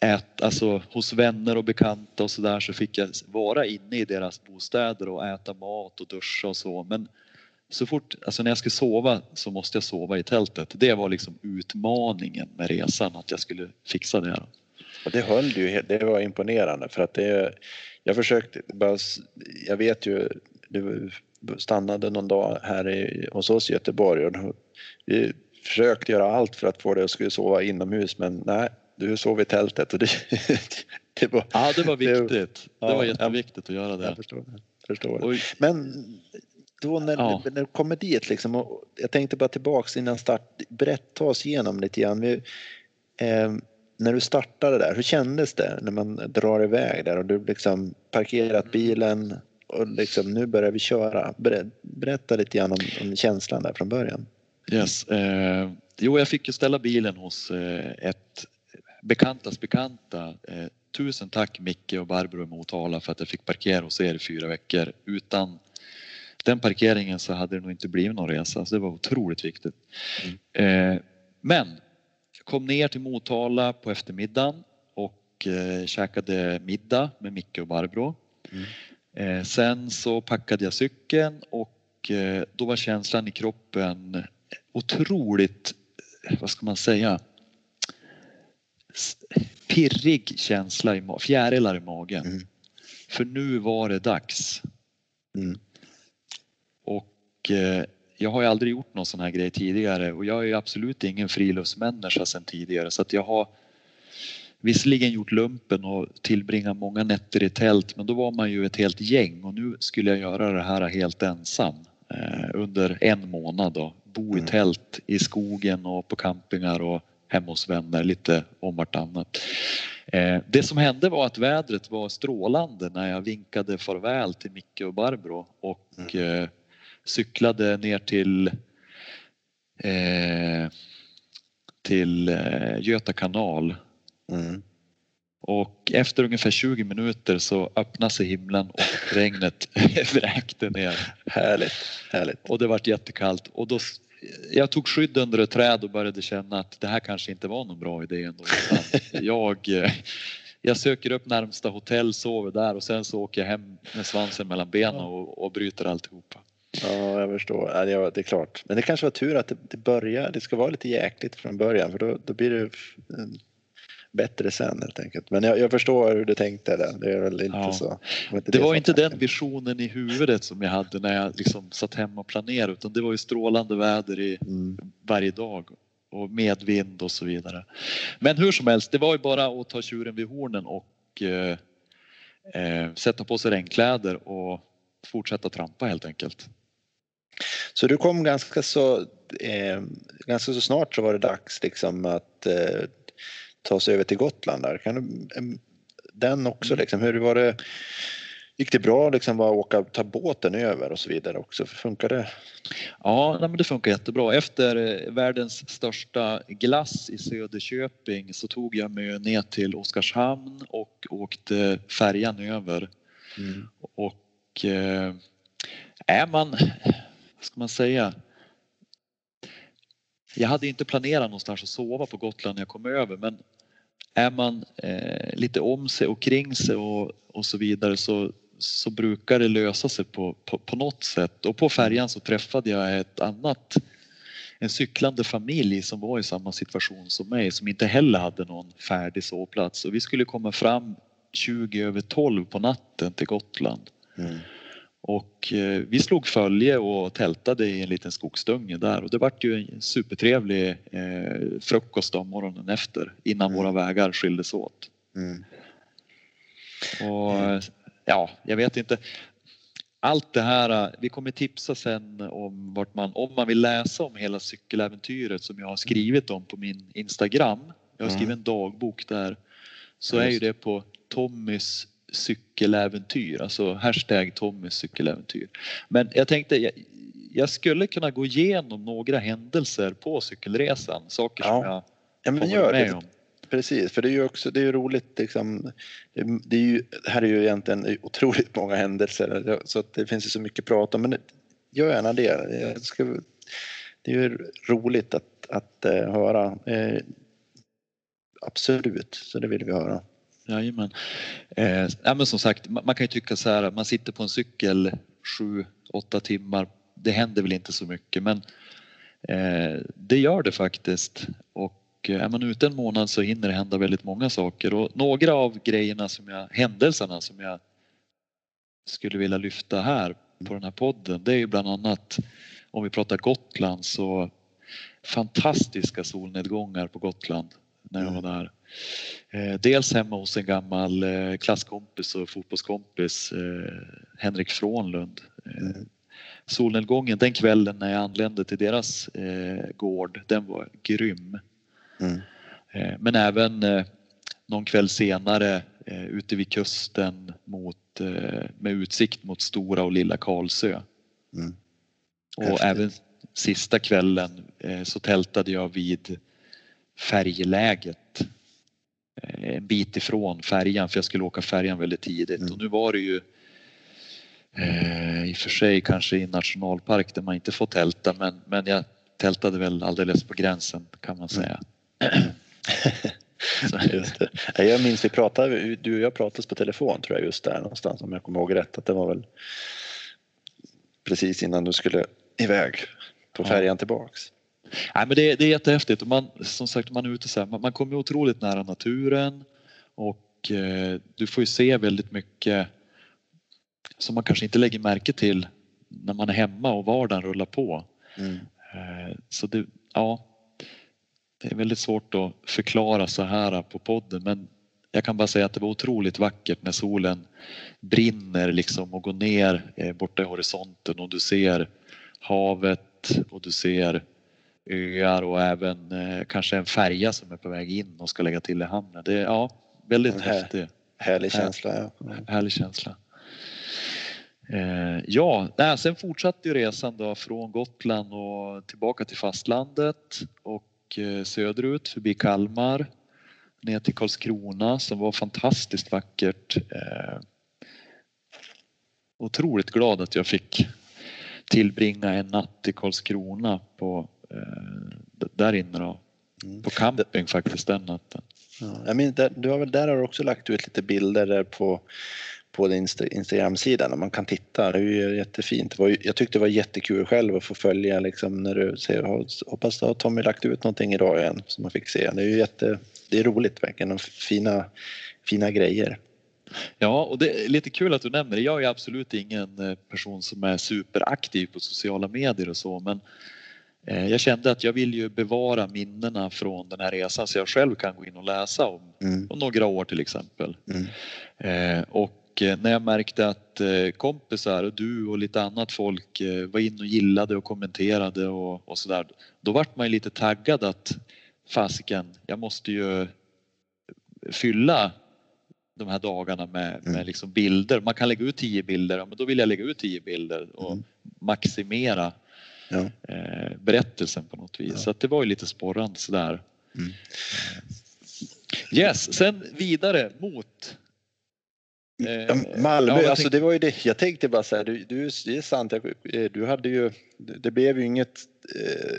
äta, alltså hos vänner och bekanta och sådär så fick jag vara inne i deras bostäder och äta mat och duscha och så. Men så fort, alltså när jag skulle sova så måste jag sova i tältet. Det var liksom utmaningen med resan, att jag skulle fixa det. Och det höll ju, det var imponerande för att det, jag försökte, jag vet ju, du stannade någon dag här i, hos oss i Göteborg och vi försökt göra allt för att få dig att skulle sova inomhus men nej, du sov i tältet och det, det var... Ja, det var viktigt. Det, det var jätteviktigt att göra det. Jag förstår det. Förstår det. Men då när, ja. när du kommer dit liksom, och jag tänkte bara tillbaks innan start, berätta oss igenom lite grann. Vi, eh, när du startade där, hur kändes det när man drar iväg där och du liksom parkerat bilen och liksom nu börjar vi köra. Berätta lite grann om, om känslan där från början. Yes. Eh, jo, jag fick ju ställa bilen hos eh, ett bekantas bekanta. Eh, tusen tack Micke och Barbro i Motala för att jag fick parkera hos er i fyra veckor. Utan den parkeringen så hade det nog inte blivit någon resa, så det var otroligt viktigt. Mm. Eh, men jag kom ner till Motala på eftermiddagen och eh, käkade middag med Micke och Barbro. Mm. Eh, sen så packade jag cykeln och eh, då var känslan i kroppen otroligt, vad ska man säga, pirrig känsla, i fjärilar i magen. Mm. För nu var det dags. Mm. Och eh, jag har ju aldrig gjort någon sån här grej tidigare och jag är ju absolut ingen friluftsmänniska sedan tidigare så att jag har visserligen gjort lumpen och tillbringat många nätter i tält men då var man ju ett helt gäng och nu skulle jag göra det här helt ensam under en månad då. Bo i Mm. tält i skogen och på campingar och hemma hos vänner lite om vartannat. Eh, det som hände var att vädret var strålande när jag vinkade farväl till Micke och Barbro och eh, cyklade ner till eh, till eh, Göta kanal Mm. Och efter ungefär 20 minuter så öppnade sig himlen och regnet vräkte ner Härligt, härligt. och det vart jättekallt och då jag tog skydd under ett träd och började känna att det här kanske inte var någon bra idé ändå. Jag, eh, jag söker upp närmsta hotell, sover där och sen så åker jag hem med svansen mellan benen och, och bryter alltihopa. Ja, jag förstår. Ja, det är klart. Men det kanske var tur att det, det börjar. Det ska vara lite jäkligt från början för då, då blir det bättre sen helt enkelt. Men jag, jag förstår hur du tänkte där. Det är väl inte Ja. så. var Det var som inte den tanken. visionen i huvudet som jag hade när jag liksom satt hemma och planerade utan det var ju strålande väder i Mm. varje dag och medvind och så vidare. Men hur som helst, det var ju bara att ta tjuren vid hornen och eh, eh, sätta på sig regnkläder och fortsätta trampa helt enkelt. Så du kom ganska så, eh, ganska så snart så var det dags liksom att eh, ta sig över till Gotland där. Kan du, den också Mm. liksom, hur var det? Gick det bra liksom bara åka, ta båten över och så vidare också? Funkar det? Ja, nej, men det funkar jättebra. Efter eh, världens största glass i Söderköping så tog jag mig ner till Oskarshamn och åkte färjan över. Mm. Och eh, är man, vad ska man säga? Jag hade inte planerat någonstans att sova på Gotland när jag kom över men är man eh, lite om sig och kring sig och, och så vidare så, så brukar det lösa sig på, på, på något sätt. Och på färjan så träffade jag ett annat, en cyklande familj som var i samma situation som mig som inte heller hade någon färdig sovplats. Och vi skulle komma fram 20 över 12 på natten till Gotland. Mm. Och eh, vi slog följe och tältade i en liten skogsdunge där och det vart ju en supertrevlig eh, frukost om morgonen efter innan Mm. våra vägar skildes åt. Mm. Och ja, jag vet inte. Allt det här, eh, vi kommer tipsa sen om vart man, om man vill läsa om hela cykeläventyret som jag har skrivit om på min Instagram. Jag har Mm. skrivit en dagbok där. Så är ju det på Tommys cykeläventyr, alltså hashtag Tommys cykeläventyr. Men jag tänkte, jag, jag skulle kunna gå igenom några händelser på cykelresan, saker som Ja, jag Ja, men gör med det. om. Precis, för det är ju också det är ju roligt liksom. Det, är ju, här är ju egentligen otroligt många händelser så att det finns ju så mycket att prata om. Men gör gärna det. Jag ska, det är ju roligt att, att eh, höra. Eh, absolut, så det vill vi höra. Jajamän. Eh, ja, men som sagt, man, man kan ju tycka så här man sitter på en cykel sju, åtta timmar. Det händer väl inte så mycket men eh, det gör det faktiskt. Och eh, är man ute en månad så hinner det hända väldigt många saker. Och några av grejerna som jag, händelserna som jag skulle vilja lyfta här på den här podden det är ju bland annat om vi pratar Gotland så fantastiska solnedgångar på Gotland när jag Mm. var där. Eh, dels hemma hos en gammal eh, klasskompis och fotbollskompis, eh, Henrik Frånlund. Solnedgången den kvällen när jag anlände till deras gård, den var grym. Mm. Men även någon kväll senare ute vid kusten mot, med utsikt mot Stora och Lilla Karlsö. Mm. Och Häftigt. även sista kvällen så tältade jag vid färjeläget. Eh, en bit ifrån färjan för jag skulle åka färjan väldigt tidigt Mm. och nu var det ju eh, i och för sig kanske i en nationalpark där man inte får tälta men, men jag tältade väl alldeles på gränsen kan man säga. Så, Just det. Ja, Jag minns vi pratade, du och jag pratades på telefon tror jag just där någonstans om jag kommer ihåg rätt. Att det var väl precis innan du skulle iväg på Ja. färjan tillbaks. Nej, men det, det är jättehäftigt och man, som sagt man är ute så här, man, man kommer otroligt nära naturen och eh, du får ju se väldigt mycket som man kanske inte lägger märke till när man är hemma och vardagen rullar på. Mm. Eh, Så det, ja, det är väldigt svårt att förklara så här på podden men jag kan bara säga att det var otroligt vackert när solen brinner liksom och går ner eh, borta i horisonten och du ser havet och du ser öar och även eh, kanske en färja som är på väg in och ska lägga till i hamnen. Det är ja, väldigt här- häftig, Härlig känsla. Ja. Mm. härlig känsla. Eh, ja, nej, sen fortsatte ju resan då från Gotland och tillbaka till fastlandet och eh, söderut förbi Kalmar ner till Karlskrona som var fantastiskt vackert. Eh, otroligt glad att jag fick tillbringa en natt i Karlskrona på, där inne då. Mm. På camping faktiskt den natten. Ja. Jag minns, där, du har väl där har du också lagt ut lite bilder där på, på din Insta, Instagram-sida när man kan titta. Det är ju jättefint. Var, jag tyckte det var jättekul själv att få följa liksom när du ser. Hoppas att Tommy lagt ut någonting idag igen som man fick se. Det är ju jätte, det är roligt verkligen och fina, fina grejer. Ja, och det är lite kul att du nämner det. Jag är absolut ingen eh, person som är superaktiv på sociala medier och så, men eh, jag kände att jag vill ju bevara minnena från den här resan så jag själv kan gå in och läsa om, Mm, om några år till exempel. mm, Eh, och eh, när jag märkte att eh, kompisar och du och lite annat folk eh, var in och gillade och kommenterade och, och sådär. Då vart man ju lite taggad att fasiken, jag måste ju fylla de här dagarna med, Mm. med liksom bilder. Man kan lägga ut tio bilder, ja, men då vill jag lägga ut tio bilder och Mm. maximera ja. eh, berättelsen på något vis. Ja. Så att det var ju lite sporrande sådär. Mm. Yes, sen vidare mot eh, Malmö, ja, alltså det var ju det. Jag tänkte bara så här, du, du, det är sant, jag, eh, du hade ju, det blev ju inget eh,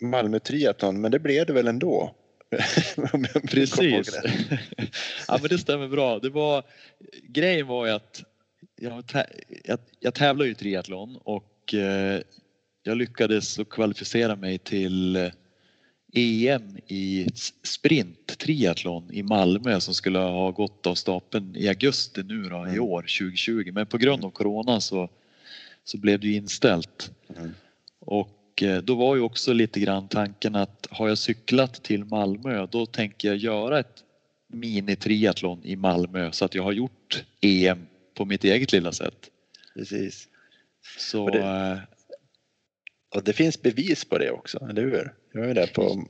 Malmö triathlon, men det blev det väl ändå? Precis. ja men det stämmer bra. Det var, grejen var ju att jag, jag, jag tävlar ju triathlon och eh, jag lyckades kvalificera mig till eh, EM i sprint triathlon i Malmö som skulle ha gått av stapeln i augusti nu då, i Mm. år 2020 men på grund av corona så, så blev det inställt. Mm. Och eh, då var ju också lite grann tanken att har jag cyklat till Malmö då tänker jag göra ett mini-triathlon i Malmö så att jag har gjort EM på mitt eget lilla sätt. Precis. Så det- Och det finns bevis på det också, eller hur? Jag är där på...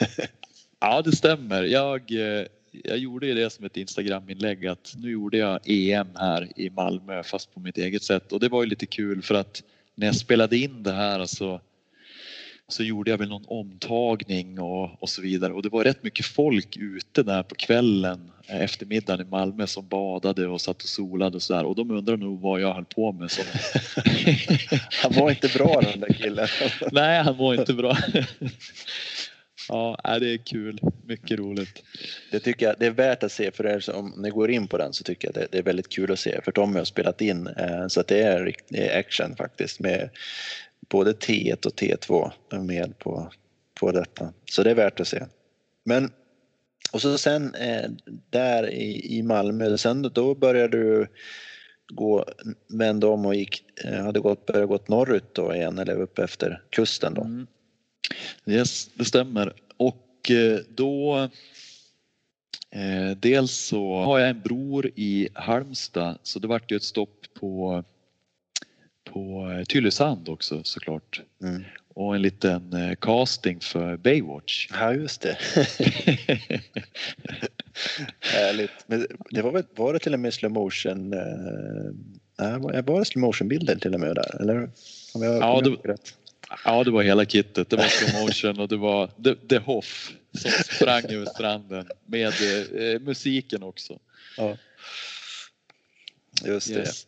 ja, det stämmer. Jag, eh, jag gjorde ju det som ett Instagram-inlägg att nu gjorde jag EM här i Malmö fast på mitt eget sätt och det var ju lite kul för att när jag spelade in det här så, så gjorde jag väl någon omtagning och, och så vidare och det var rätt mycket folk ute där på kvällen eh, eftermiddagen i Malmö som badade och satt och solade och sådär och de undrar nog vad jag höll på med. Som... Han var inte bra den där killen. Nej, han var inte bra. ja, det är kul. Mycket roligt. Det tycker jag det är värt att se för er som om ni går in på den så tycker jag det, det är väldigt kul att se för Tommy har spelat in eh, så att det är riktig action faktiskt med både T1 och T2 är med på, på detta. Så det är värt att se. Men och så sen eh, där i, i Malmö, sen då började du gå, vända om och gick, eh, hade gått, börjat gått norrut då igen eller upp efter kusten då. Mm. Yes, det stämmer. Och eh, då eh, dels så har jag en bror i Halmstad så det vart ju ett stopp på på eh, Tylösand också såklart. Mm. Och en liten eh, casting för Baywatch. Ja just det. Härligt. Men det var, väl, var det till och med slow motion? Eh, nej, var det slow motion bilder till och med där? Eller? Om jag Ja, det- rätt. Ja, det var hela kittet. Det var slow motion och det var The, The Hoff som sprang över stranden med eh, musiken också. Ja. Just Yes.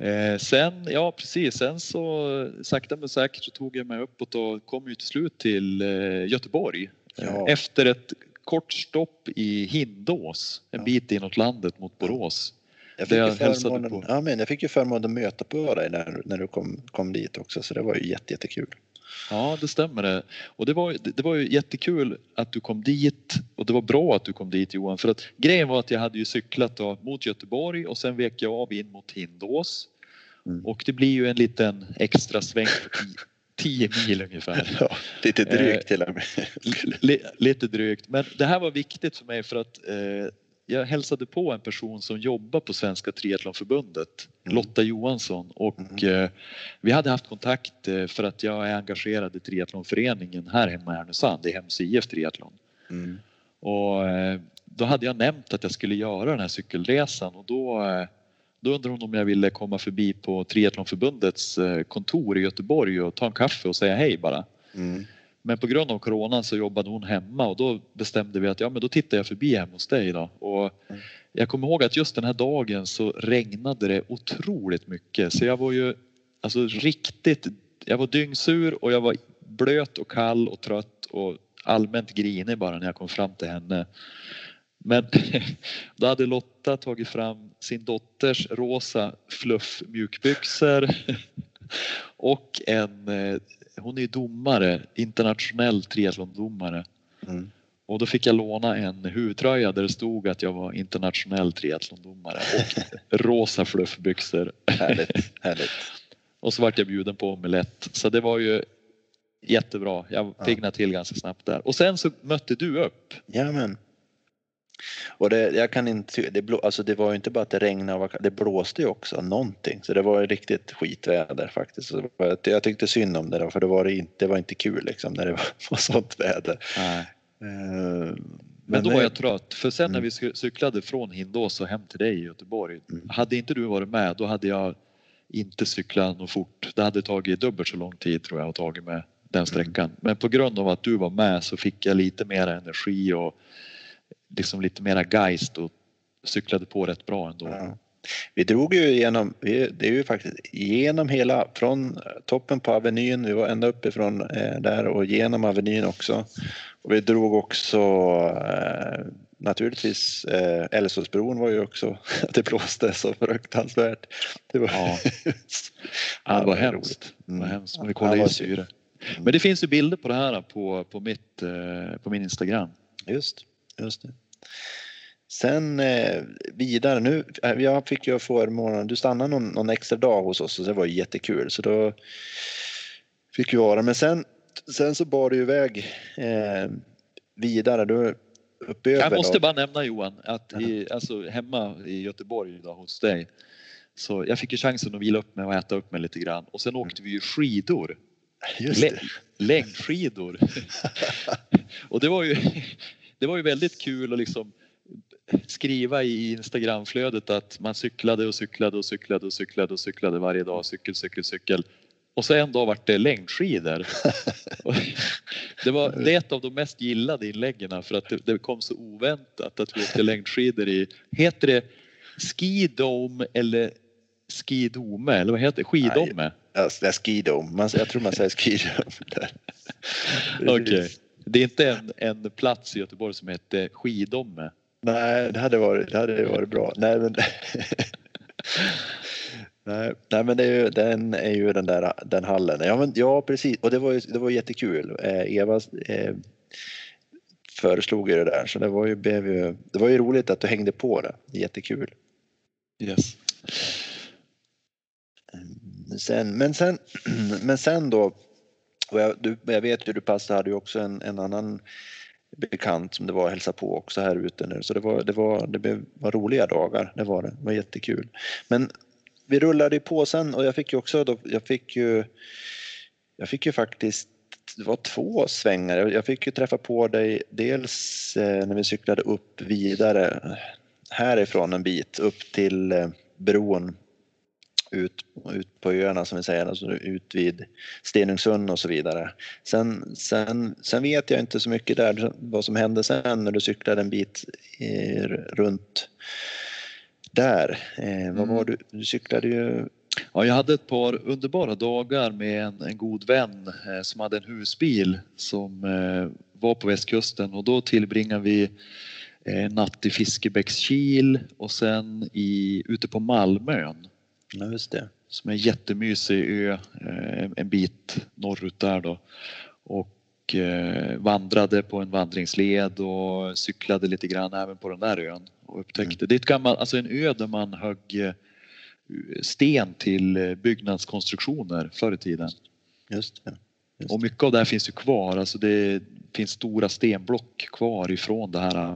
Eh, sen, ja precis, sen så sakta men säkert så tog jag mig uppåt och kom ju till slut till eh, Göteborg. Ja. Eh, Efter ett kort stopp i Hindås, en Ja. bit inåt landet mot Borås. Jag fick, jag förmånen, ja, men jag fick ju förmånen att möta på dig när, när du kom, kom dit också så det var ju jätte, jättekul. Ja, det stämmer det. Och det var, det var ju jättekul att du kom dit och det var bra att du kom dit Johan för att grejen var att jag hade ju cyklat då mot Göteborg och sen vek jag av in mot Hindås. Mm. Och det blir ju en liten extra sväng på 10 mil ungefär. Ja, lite drygt till och med. lite drygt. Men det här var viktigt för mig för att eh, jag hälsade på en person som jobbar på Svenska Triathlonförbundet, mm. Lotta Johansson och mm. eh, vi hade haft kontakt eh, för att jag är engagerad i triathlonföreningen här hemma i Härnösand, i Hems IF Triathlon. Mm. Och eh, då hade jag nämnt att jag skulle göra den här cykelresan och då, eh, då undrade hon om jag ville komma förbi på Triathlonförbundets eh, kontor i Göteborg och ta en kaffe och säga hej bara. Mm. Men på grund av Corona så jobbade hon hemma och då bestämde vi att ja men då tittar jag förbi hemma hos dig då. Och jag kommer ihåg att just den här dagen så regnade det otroligt mycket så jag var ju alltså riktigt, jag var dyngsur och jag var blöt och kall och trött och allmänt grinig bara när jag kom fram till henne. Men då hade Lotta tagit fram sin dotters rosa fluff mjukbyxor och en eh, hon är domare, internationell triathlondomare. Mm. Och då fick jag låna en huvudtröja där det stod att jag var internationell triathlondomare och rosa fluffbyxor. Härligt, härligt. och så vart jag bjuden på omelett. Så det var ju jättebra. Jag piggnade till ganska snabbt där. Och sen så mötte du upp. Jajamän. Och det, jag kan inte, det, blå, alltså det var ju inte bara att det regnade, det blåste ju också någonting. Så det var ju riktigt skitväder faktiskt. Så jag tyckte synd om det då, för det var, inte, det var inte kul liksom när det var, sånt väder. Nej. Uh, men, då var jag trött för sen när mm. vi cyklade från Hindås och hem till dig i Göteborg. Mm. Hade inte du varit med då hade jag inte cyklat något fort. Det hade tagit dubbelt så lång tid tror jag att tagit med den sträckan. Mm. Men på grund av att du var med så fick jag lite mer energi och liksom lite mera geist och cyklade på rätt bra ändå. Ja. Vi drog ju igenom, det är ju faktiskt genom hela, från toppen på Avenyn, vi var ända uppifrån eh, där och genom Avenyn också. Och vi drog också eh, naturligtvis eh, Älvsåsbron var ju också, det blåste så fruktansvärt. Det var, ja. ja, det var hemskt. Det var mm. hemskt, men vi kollade ja, i syre. Men det finns ju bilder på det här på, på, mitt, eh, på min Instagram. Just just det. Sen eh, vidare nu, eh, jag fick ju förmånen, du stannade någon, någon, extra dag hos oss och det var jättekul så då fick vi vara, men sen, sen så bar du iväg eh, vidare, du uppe Jag måste då. bara nämna Johan att i, alltså, hemma i Göteborg då, hos dig så jag fick ju chansen att vila upp mig och äta upp mig lite grann och sen åkte vi ju skidor. Just det. Längdskidor. och det var ju det var ju väldigt kul att liksom skriva i Instagramflödet att man cyklade och cyklade och cyklade och cyklade och cyklade varje dag, cykel, cykel, cykel. Och så en dag vart det längdskidor. det, var, det är ett av de mest gillade inläggen för att det, det kom så oväntat att vi åkte längdskidor i, heter det skidome eller skidome eller vad heter det? Skidome? Ja, det är skidome. jag tror man säger skidome. Okej. Okay. Det är inte en, en plats i Göteborg som heter Skidomme. Nej, det hade varit, det hade varit bra. Nej, men, nej, nej, men det är ju, den är ju den där den hallen. Ja, men, ja precis. Och det var, ju, det var jättekul. Eh, Eva eh, föreslog ju det där så det var ju, blev ju, det var ju roligt att du hängde på det. Jättekul. Yes. Sen, men, sen, men sen då och jag, du, jag vet ju du passade hade ju också en, en annan bekant som det var att hälsa på också här ute nu så det var, det var, det var roliga dagar, det var det, det var jättekul. Men vi rullade ju på sen och jag fick ju också då, jag fick ju, jag fick ju faktiskt det var två svängar. Jag fick ju träffa på dig dels eh, när vi cyklade upp vidare härifrån en bit upp till eh, bron ut, ut på öarna som vi säger, alltså ut vid Stenungsund och så vidare. Sen, sen, sen vet jag inte så mycket där vad som hände sen när du cyklade en bit i, runt där. Eh, vad var mm. du? Du cyklade ju Ja, jag hade ett par underbara dagar med en, en god vän eh, som hade en husbil som eh, var på västkusten och då tillbringade vi eh, natt i Fiskebäckskil och sen i, ute på Malmön. Ja, just det. som är en jättemysig ö eh, en bit norrut där då. Och eh, vandrade på en vandringsled och cyklade lite grann även på den där ön och upptäckte. Mm. Det är ett gammalt, alltså en ö där man högg eh, sten till byggnadskonstruktioner förr i tiden. Just det. Just och mycket av det här finns ju kvar. Alltså det finns stora stenblock kvar ifrån det här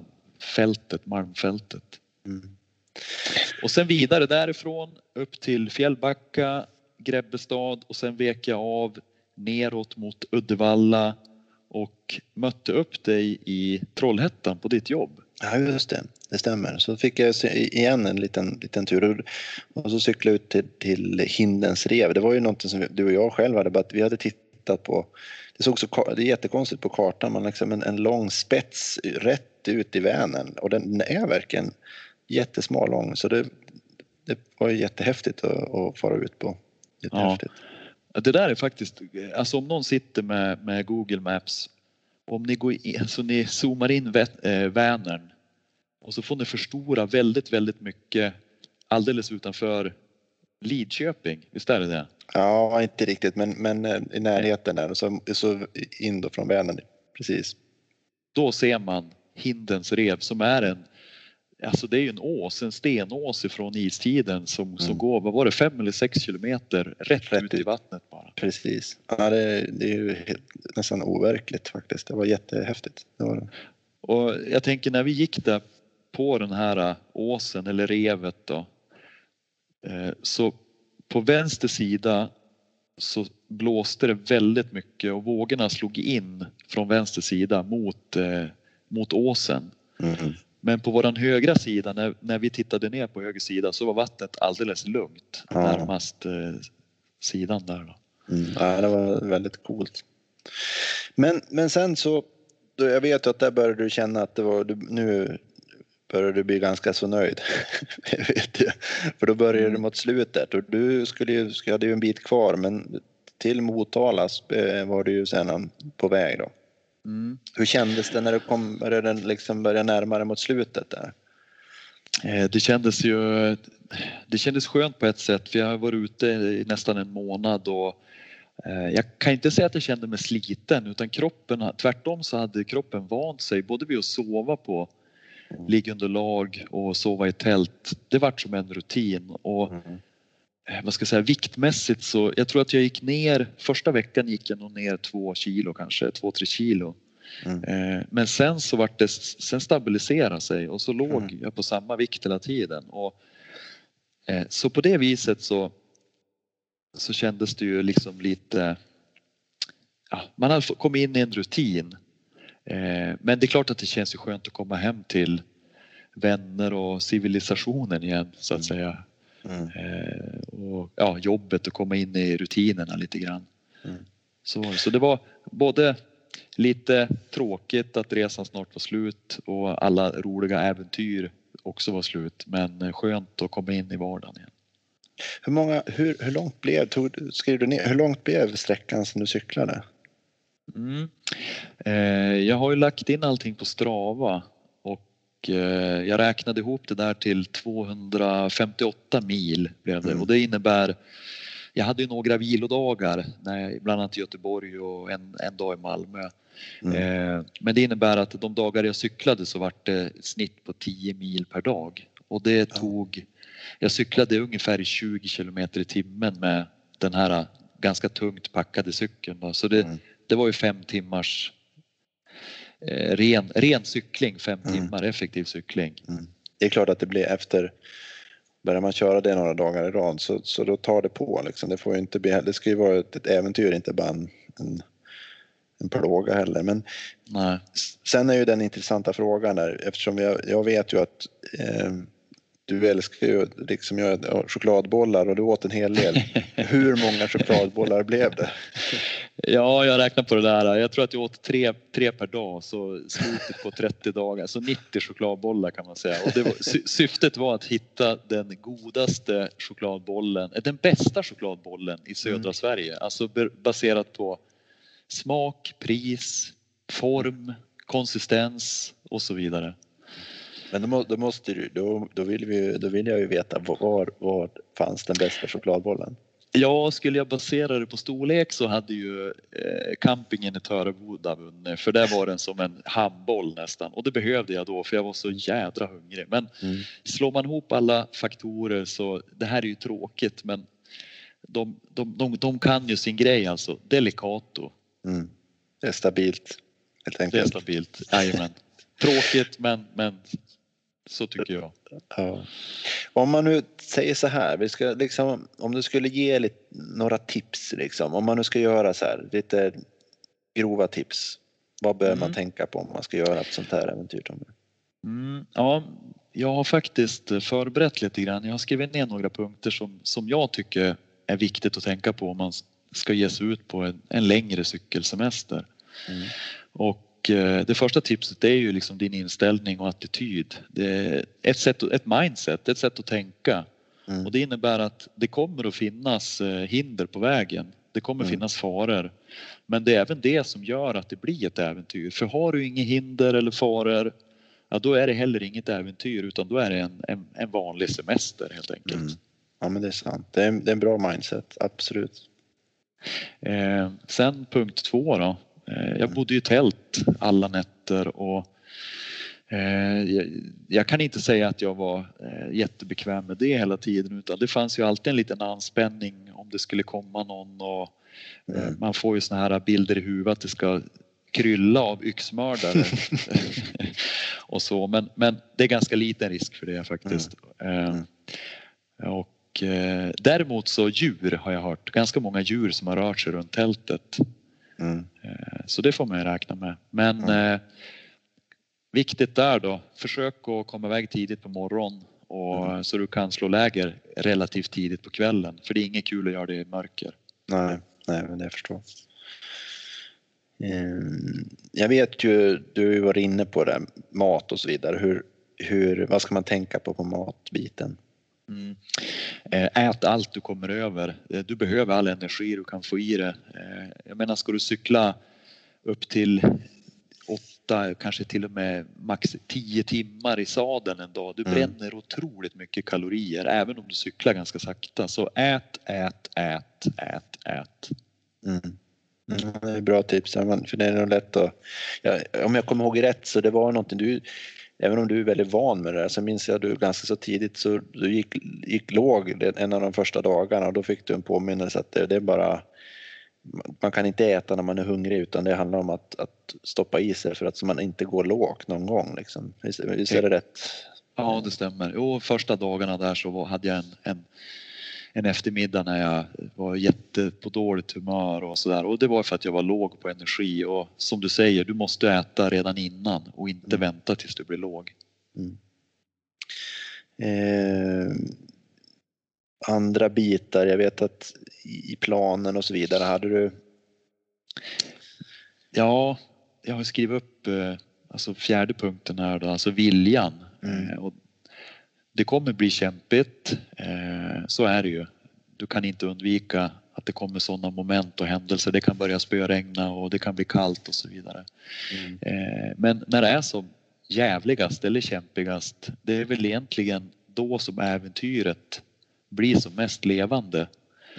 fältet, malmfältet. Mm. Och sen vidare därifrån upp till Fjällbacka, Grebbestad och sen vek jag av neråt mot Uddevalla och mötte upp dig i Trollhättan på ditt jobb. Ja just det, det stämmer. Så fick jag igen en liten, liten tur och så cyklade jag ut till, till Hindens rev. Det var ju någonting som du och jag själv hade, vi hade tittat på. Det såg så, det är jättekonstigt på kartan, man liksom en, en lång spets rätt ut i Vänern och den är verkligen jättesmal lång så det, det var ju jättehäftigt att, att fara ut på. Jättehäftigt. Ja. Det där är faktiskt, alltså om någon sitter med, med Google Maps om ni, går in, alltså ni zoomar in äh, Vänern och så får ni förstora väldigt, väldigt mycket alldeles utanför Lidköping, visst är det det? Ja, inte riktigt, men, men eh, i närheten där och så, så in då från Vänern, precis. Då ser man Hindens rev som är en Alltså det är ju en ås, en stenås ifrån istiden som, mm. som går, vad var det, fem eller sex kilometer rätt, rätt ut i vattnet bara. Precis. Ja, det, det är ju helt, nästan overkligt faktiskt. Det var jättehäftigt. Det var det. Och jag tänker när vi gick där på den här åsen eller revet då. Eh, så på vänster sida så blåste det väldigt mycket och vågorna slog in från vänster sida mot, eh, mot åsen. Mm. Men på våran högra sida, när, när vi tittade ner på höger sida så var vattnet alldeles lugnt ja. närmast eh, sidan där. Då. Mm. Ja, det var väldigt coolt. Men, men sen så, då jag vet att där började du känna att det var, du, nu började du bli ganska så nöjd. vet jag. För då började mm. du mot slutet och du skulle ju, hade ju en bit kvar men till Motala eh, var du ju sen på väg då. Mm. Hur kändes det när du kom, började, liksom började närmare mot slutet där? Eh, det kändes ju det kändes skönt på ett sätt för jag har varit ute i nästan en månad och eh, jag kan inte säga att jag kände mig sliten utan kroppen, tvärtom så hade kroppen vant sig både vid att sova på mm. liggunderlag och sova i tält. Det vart som en rutin och mm. Eh, vad ska jag säga, viktmässigt så jag tror att jag gick ner, första veckan gick jag nog ner två kilo kanske, två, tre kilo. Mm. Eh, men sen så vart det, sen stabiliserade sig och så låg mm. jag på samma vikt hela tiden. Och, eh, så på det viset så, så kändes det ju liksom lite, ja, man hade kommit in i en rutin. Men det är klart att det känns ju skönt att komma hem till vänner och civilisationen igen så att mm. säga. Mm. Eh, och ja, jobbet och komma in i rutinerna lite grann. Mm. Så, så det var både lite tråkigt att resan snart var slut och alla roliga äventyr också var slut men skönt att komma in i vardagen igen. Hur, många, hur, hur långt blev, tog, skrev du ner, hur långt blev sträckan som du cyklade? Mm. Eh, jag har ju lagt in allting på Strava Eh, jag räknade ihop det där till 258 mil blev det mm. och det innebär jag hade ju några vilodagar, bland annat i Göteborg och en, en dag i Malmö. Mm. Eh, men det innebär att de dagar jag cyklade så vart det snitt på 10 mil per dag och det tog, jag cyklade ungefär 20 kilometer i timmen med den här ganska tungt packade cykeln. Så det, mm. det var ju fem timmars Eh, ren, ren cykling, fem mm. timmar effektiv cykling. Mm. Det är klart att det blir efter Börjar man köra det några dagar i rad så, så då tar det på. Liksom. Det, får inte bli, det ska ju vara ett, ett äventyr, inte bara en, en, en plåga heller. Men Nej. sen är ju den intressanta frågan där eftersom jag, jag vet ju att eh, du älskar ju liksom jag, chokladbollar och du åt en hel del. Hur många chokladbollar blev det? Ja, jag räknar på det där. Jag tror att jag åt tre, tre per dag, så slutet på 30 dagar, så 90 chokladbollar kan man säga. Och var, syftet var att hitta den godaste chokladbollen, eh, den bästa chokladbollen i södra mm. Sverige. Alltså baserat på smak, pris, form, konsistens och så vidare. Men då, då måste du, då, då, vill vi, då vill jag ju veta var, var fanns den bästa chokladbollen? Ja, skulle jag basera det på storlek så hade ju eh, campingen i Töreboda vunnit för där var den som en handboll nästan och det behövde jag då för jag var så jädra hungrig. Men mm. slår man ihop alla faktorer så det här är ju tråkigt men de, de, de, de kan ju sin grej alltså. Delicato. Mm. Det är stabilt. Helt enkelt. Det är stabilt, jajamän. Tråkigt men, men så tycker jag. Ja. Om man nu säger så här, vi ska liksom, om du skulle ge lite, några tips, liksom, om man nu ska göra så här, lite grova tips. Vad bör mm. man tänka på om man ska göra ett sånt här äventyr? Mm, ja, jag har faktiskt förberett lite grann. Jag har skrivit ner några punkter som, som jag tycker är viktigt att tänka på om man ska ge sig ut på en, en längre cykelsemester. Mm. Och Eh, det första tipset är ju liksom din inställning och attityd. Ett, sätt, ett mindset, ett sätt att tänka. Mm. Och det innebär att det kommer att finnas eh, hinder på vägen. Det kommer mm. finnas faror. Men det är även det som gör att det blir ett äventyr. För har du inga hinder eller faror, ja, då är det heller inget äventyr utan då är det en, en, en vanlig semester helt enkelt. Mm. Ja men det är sant. Det är, det är en bra mindset, absolut. Eh, sen punkt två då. Eh, jag bodde i tält alla nätter och eh, jag kan inte säga att jag var eh, jättebekväm med det hela tiden utan det fanns ju alltid en liten anspänning om det skulle komma någon och mm. man får ju såna här bilder i huvudet att det ska krylla av yxmördare och så men, men det är ganska liten risk för det faktiskt. Mm. Mm. Och däremot så djur har jag hört, ganska många djur som har rört sig runt tältet. Mm. Eh, så det får man ju räkna med. Men mm. eh, viktigt där då, försök att komma iväg tidigt på morgonen och, mm. så du kan slå läger relativt tidigt på kvällen. För det är inget kul att göra det i mörker. Nej, nej men det förstår ehm, jag vet ju, du varit inne på det, mat och så vidare. Hur, hur, vad ska man tänka på på matbiten? Mm. Eh, ät allt du kommer över. Eh, du behöver all energi du kan få i det. Eh, jag menar, ska du cykla upp till åtta, kanske till och med max tio timmar i sadeln en dag. Du mm. bränner otroligt mycket kalorier även om du cyklar ganska sakta. Så ät, ät, ät, ät, ät. Mm. Mm, det är bra tips, för det är nog lätt att... Ja, om jag kommer ihåg rätt så det var någonting du även om du är väldigt van med det där så minns jag att du ganska så tidigt så du gick, gick låg en av de första dagarna och då fick du en påminnelse att det, det är bara man kan inte äta när man är hungrig utan det handlar om att, att stoppa i sig för att så man inte går lågt någon gång. Liksom. Visst, visst är det rätt? Ja, det stämmer. Jo, första dagarna där så hade jag en, en en eftermiddag när jag var jätte på dåligt humör och sådär. Och det var för att jag var låg på energi och som du säger, du måste äta redan innan och inte mm. vänta tills du blir låg. Mm. Eh, andra bitar, jag vet att i planen och så vidare, hade du? Ja, jag har skrivit upp eh, alltså fjärde punkten här då, alltså viljan. Mm. Eh, och det kommer bli kämpigt, eh, så är det ju. Du kan inte undvika att det kommer sådana moment och händelser. Det kan börja spöregna och det kan bli kallt och så vidare. Mm. Eh, men när det är som jävligast eller kämpigast, det är väl egentligen då som äventyret blir som mest levande.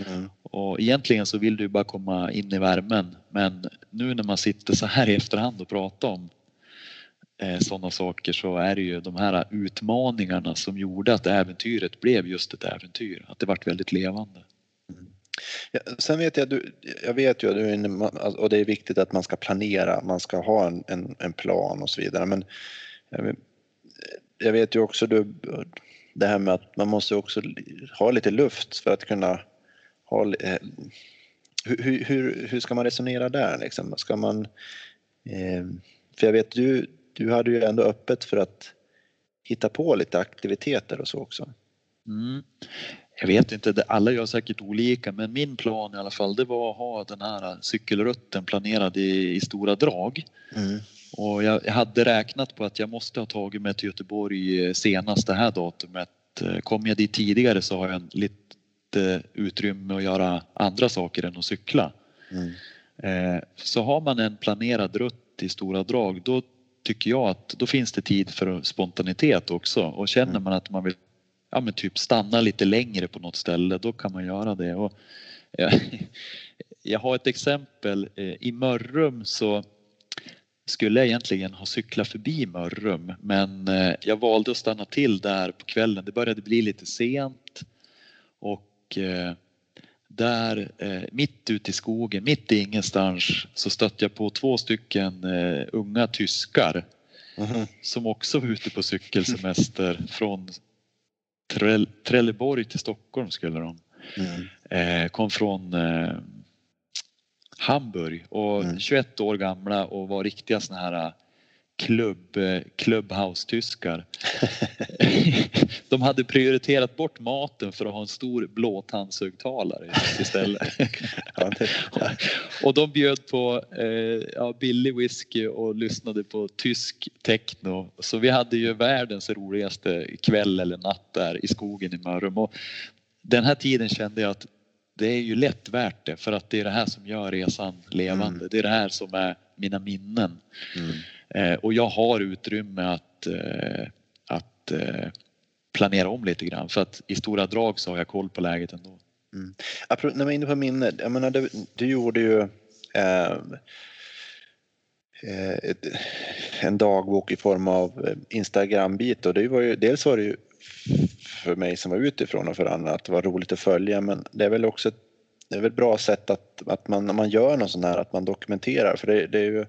Mm. Och egentligen så vill du bara komma in i värmen men nu när man sitter så här i efterhand och pratar om Eh, sådana saker så är det ju de här utmaningarna som gjorde att äventyret blev just ett äventyr. Att det vart väldigt levande. Mm. Ja, sen vet jag, du, jag vet ju du och det är viktigt att man ska planera, man ska ha en, en, en plan och så vidare. Men jag, vet ju också du, det här med att man måste också ha lite luft för att kunna ha eh, hur, hur, hur ska man resonera där liksom? Ska man eh, för jag vet du, du hade ju ändå öppet för att hitta på lite aktiviteter och så också. Mm. Jag vet inte, alla gör säkert olika men min plan i alla fall det var att ha den här cykelrutten planerad i, i stora drag. Mm. Och jag, jag, hade räknat på att jag måste ha tagit mig till Göteborg senast det här datumet. Kom jag dit tidigare så har jag en lite utrymme att göra andra saker än att cykla. Mm. Eh, så har man en planerad rutt i stora drag då tycker jag att då finns det tid för spontanitet också och känner mm. man att man vill ja, men typ stanna lite längre på något ställe, då kan man göra det. Och, ja, jag har ett exempel. I Mörrum så skulle jag egentligen ha cyklat förbi Mörrum men eh, jag valde att stanna till där på kvällen. Det började bli lite sent och eh, där eh, mitt ute i skogen, mitt i ingenstans så stötte jag på två stycken unga tyskar mm. som också var ute på cykelsemester från Trelleborg till Stockholm skulle de. Mm. Kom från Hamburg och mm. 21 år gamla och var riktiga såna här äh, klubb, clubhouse-tyskar. de hade prioriterat bort maten för att ha en stor blåtandshögtalare istället. och de bjöd på eh, ja, billig whisky och lyssnade på tysk techno. Så vi hade ju världens roligaste kväll eller natt där i skogen i Mörrum. Och den här tiden kände jag att det är ju lätt värt det för att det är det här som gör resan levande. Mm. Det är det här som är mina minnen. Mm. Eh, och jag har utrymme att, eh, att eh, planera om lite grann för att i stora drag så har jag koll på läget ändå. Mm. när man är inne på minne, jag menar du, du gjorde ju eh, eh en dagbok i form av eh, Instagram-bit och det var ju, dels var det ju för mig som var utifrån och för andra att det var roligt att följa men det är väl också ett, det är väl ett bra sätt att, att man när man gör något sånt här att man dokumenterar för det, det är ju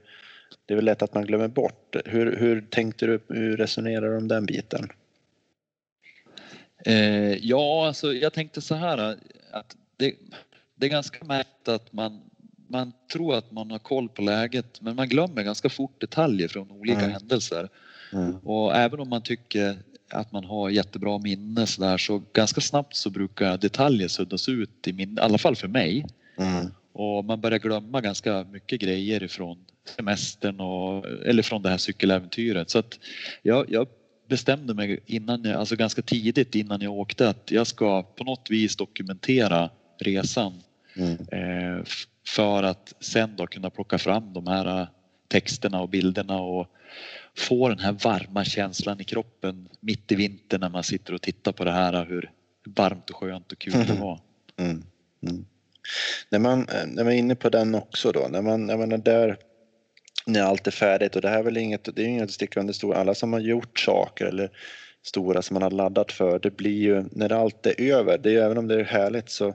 det är väl lätt att man glömmer bort. Hur, hur tänkte du, hur resonerar du om den biten? Eh, ja, alltså jag tänkte så här att det, det är ganska märkligt att man, man tror att man har koll på läget men man glömmer ganska fort detaljer från olika mm. händelser. Mm. Och även om man tycker att man har jättebra minne så där så ganska snabbt så brukar detaljer suddas ut i min, i alla fall för mig. Mm. Och man börjar glömma ganska mycket grejer ifrån semestern och, eller från det här cykeläventyret. Så att jag, jag bestämde mig innan jag, alltså ganska tidigt innan jag åkte att jag ska på något vis dokumentera resan. Mm. Eh, för att sen då kunna plocka fram de här texterna och bilderna och få den här varma känslan i kroppen mitt i vintern när man sitter och tittar på det här hur varmt och skönt och kul det mm. var. Mm. Mm. När, man, när man är inne på den också då, när man, när man är där när allt är färdigt och det här är väl inget, det är inget att sticka under stol, alla som har gjort saker eller stora som man har laddat för, det blir ju när allt är över, det är, även om det är härligt så,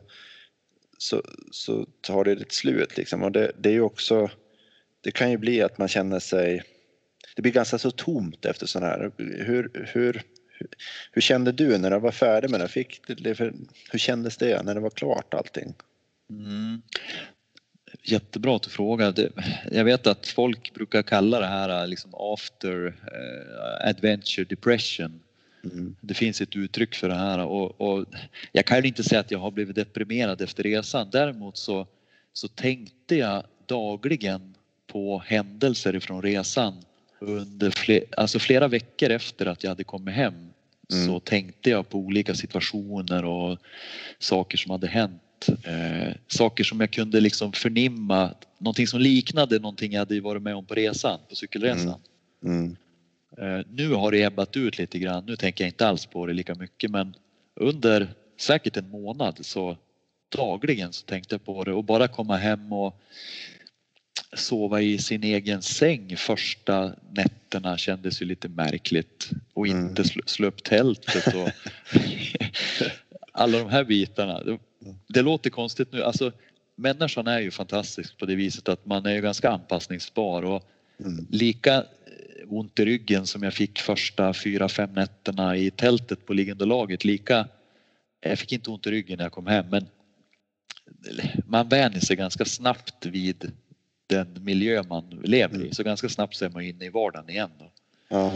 så, så tar det ett slut liksom och det, det är ju också, det kan ju bli att man känner sig det blir ganska så tomt efter sådana här. Hur, hur, hur kände du när du var färdig med det? Fick det hur kändes det när det var klart allting? Mm. Jättebra att du frågar. Jag vet att folk brukar kalla det här liksom after uh, adventure depression. Mm. Det finns ett uttryck för det här och, och, jag kan inte säga att jag har blivit deprimerad efter resan. Däremot så, så tänkte jag dagligen på händelser ifrån resan under fler, alltså flera veckor efter att jag hade kommit hem mm. så tänkte jag på olika situationer och saker som hade hänt. Eh, saker som jag kunde liksom förnimma, någonting som liknade någonting jag hade varit med om på resan, på cykelresan. Mm. Mm. Eh, nu har det ebbat ut lite grann, nu tänker jag inte alls på det lika mycket men under säkert en månad så dagligen så tänkte jag på det och bara komma hem och sova i sin egen säng första nätterna kändes ju lite märkligt och mm. inte slå, slå upp tältet och alla de här bitarna. Det, låter konstigt nu. Alltså, människan är ju fantastisk på det viset att man är ju ganska anpassningsbar och mm. lika ont i ryggen som jag fick första fyra, fem nätterna i tältet på liggandelaget lika jag fick inte ont i ryggen när jag kom hem men man vänjer sig ganska snabbt vid den miljö man lever i. Mm. Så ganska snabbt så är man inne i vardagen igen. Då. Ja.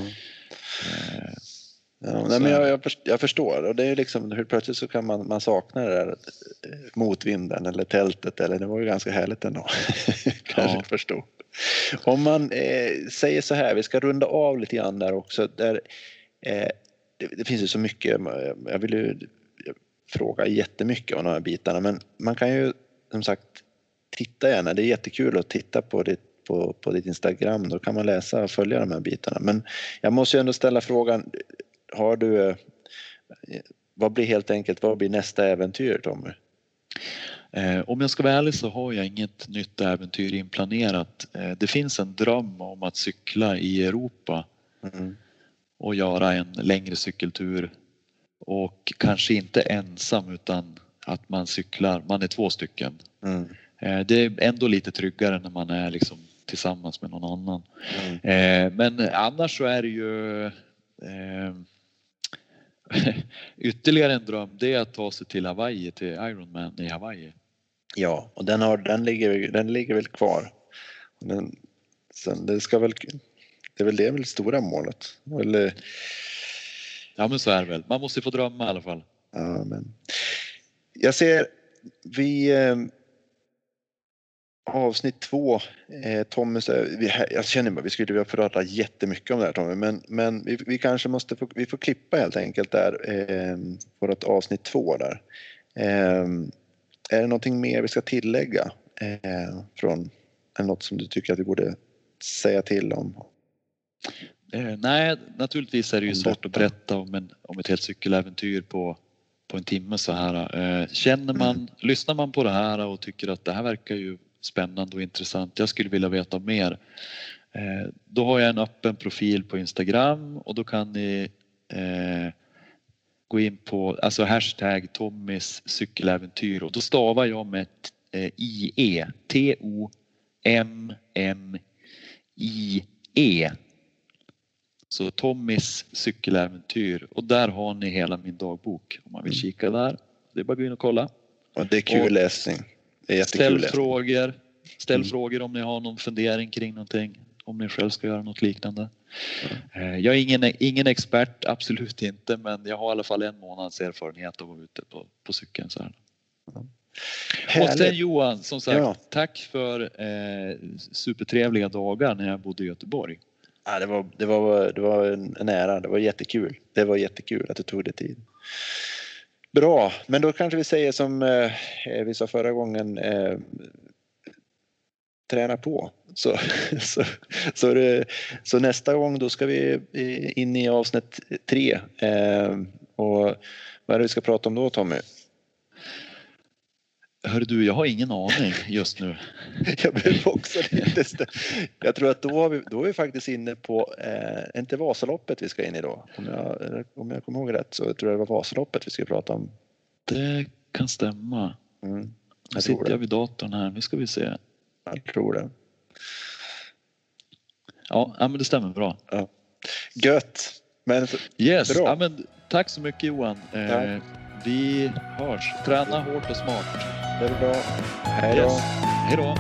Eh, ja, nej, men jag, jag, jag, förstår och det är liksom hur plötsligt så kan man, man sakna det där eh, motvinden eller tältet eller det var ju ganska härligt ändå. Kanske ja. förstå. Om man eh, säger så här, vi ska runda av lite grann där också. Där, eh, det, det, finns ju så mycket, jag vill ju fråga jättemycket om de här bitarna men man kan ju som sagt titta gärna. Det är jättekul att titta på ditt, på, på ditt Instagram. Då kan man läsa och följa de här bitarna. Men jag måste ju ändå ställa frågan. Har du, vad blir helt enkelt, vad blir nästa äventyr Tommy? Eh, om jag ska vara ärlig så har jag inget nytt äventyr inplanerat. Eh, det finns en dröm om att cykla i Europa Mm. och göra en längre cykeltur och kanske inte ensam utan att man cyklar, man är två stycken. Mm. Eh, Det är ändå lite tryggare när man är liksom tillsammans med någon annan. Mm. Eh, Men annars så är det ju eh, ytterligare en dröm det är att ta sig till Hawaii, till Ironman i Hawaii. Ja, och den, har, den, ligger, den ligger väl kvar. Den, sen, det, ska väl, det är väl det väl stora målet. Eller, Ja men så är det väl, man måste få drömma i alla fall. ja, men. Jag ser, vi... Avsnitt två, eh, Tommy, vi, jag känner bara vi skulle vilja prata jättemycket om det här Tommy, men, men vi, vi kanske måste få, vi får klippa helt enkelt där, eh, vårt avsnitt två där. Eh, är det någonting mer vi ska tillägga eh, från, eller något som du tycker att vi borde säga till om? Eh, nej, naturligtvis är det ju Om svårt att berätta om, en, om ett helt cykeläventyr på, på en timme så här. Eh, känner man, Mm. lyssnar man på det här och tycker att det här verkar ju spännande och intressant, jag skulle vilja veta mer. Eh, då har jag en öppen profil på Instagram och då kan ni eh, gå in på alltså hashtag Tommys cykeläventyr och då stavar jag med ett eh, IE, T-O-M-M-I-E. Så Tommys cykeläventyr och där har ni hela min dagbok om man vill kika där. Det är bara att gå in och kolla. Och det är kul Och- läsning. Det är jättekul Ställ frågor. Ställ Mm. frågor om ni har någon fundering kring någonting. Om ni själv ska göra något liknande. Eh, Jag är ingen, ingen expert, absolut inte, men jag har i alla fall en månads erfarenhet av att vara ute på, på cykeln. Så här. Och Härligt. sen Johan, som sagt, Ja. tack för eh, supertrevliga dagar när jag bodde i Göteborg. Ja, det, var, det, var, det var en ära, det var jättekul. Det var jättekul att du tog dig tid. Bra, men då kanske vi säger som eh, eh, vi sa förra gången. Eh, träna på. Så, så, så, det, så nästa gång då ska vi eh, in i avsnitt tre. Eh, och vad är det vi ska prata om då Tommy? Hör du, jag har ingen aning just nu. Jag blev också lite stä- Jag tror att då, har vi, då är vi faktiskt inne på, eh, inte Vasaloppet vi ska in i då. Om jag, om jag kommer ihåg rätt så tror jag det var Vasaloppet vi skulle prata om. Det kan stämma. Mm, Nu jag tror sitter jag det. vid datorn här. Nu ska vi se. Jag tror det. Ja, ja men det stämmer bra. Gött! Men Yes, Bra. ja, men tack så mycket Johan. Eh, Ja. Vi hörs. Träna hårt och smart. Det är bra. Hej då. Yes. Hej då.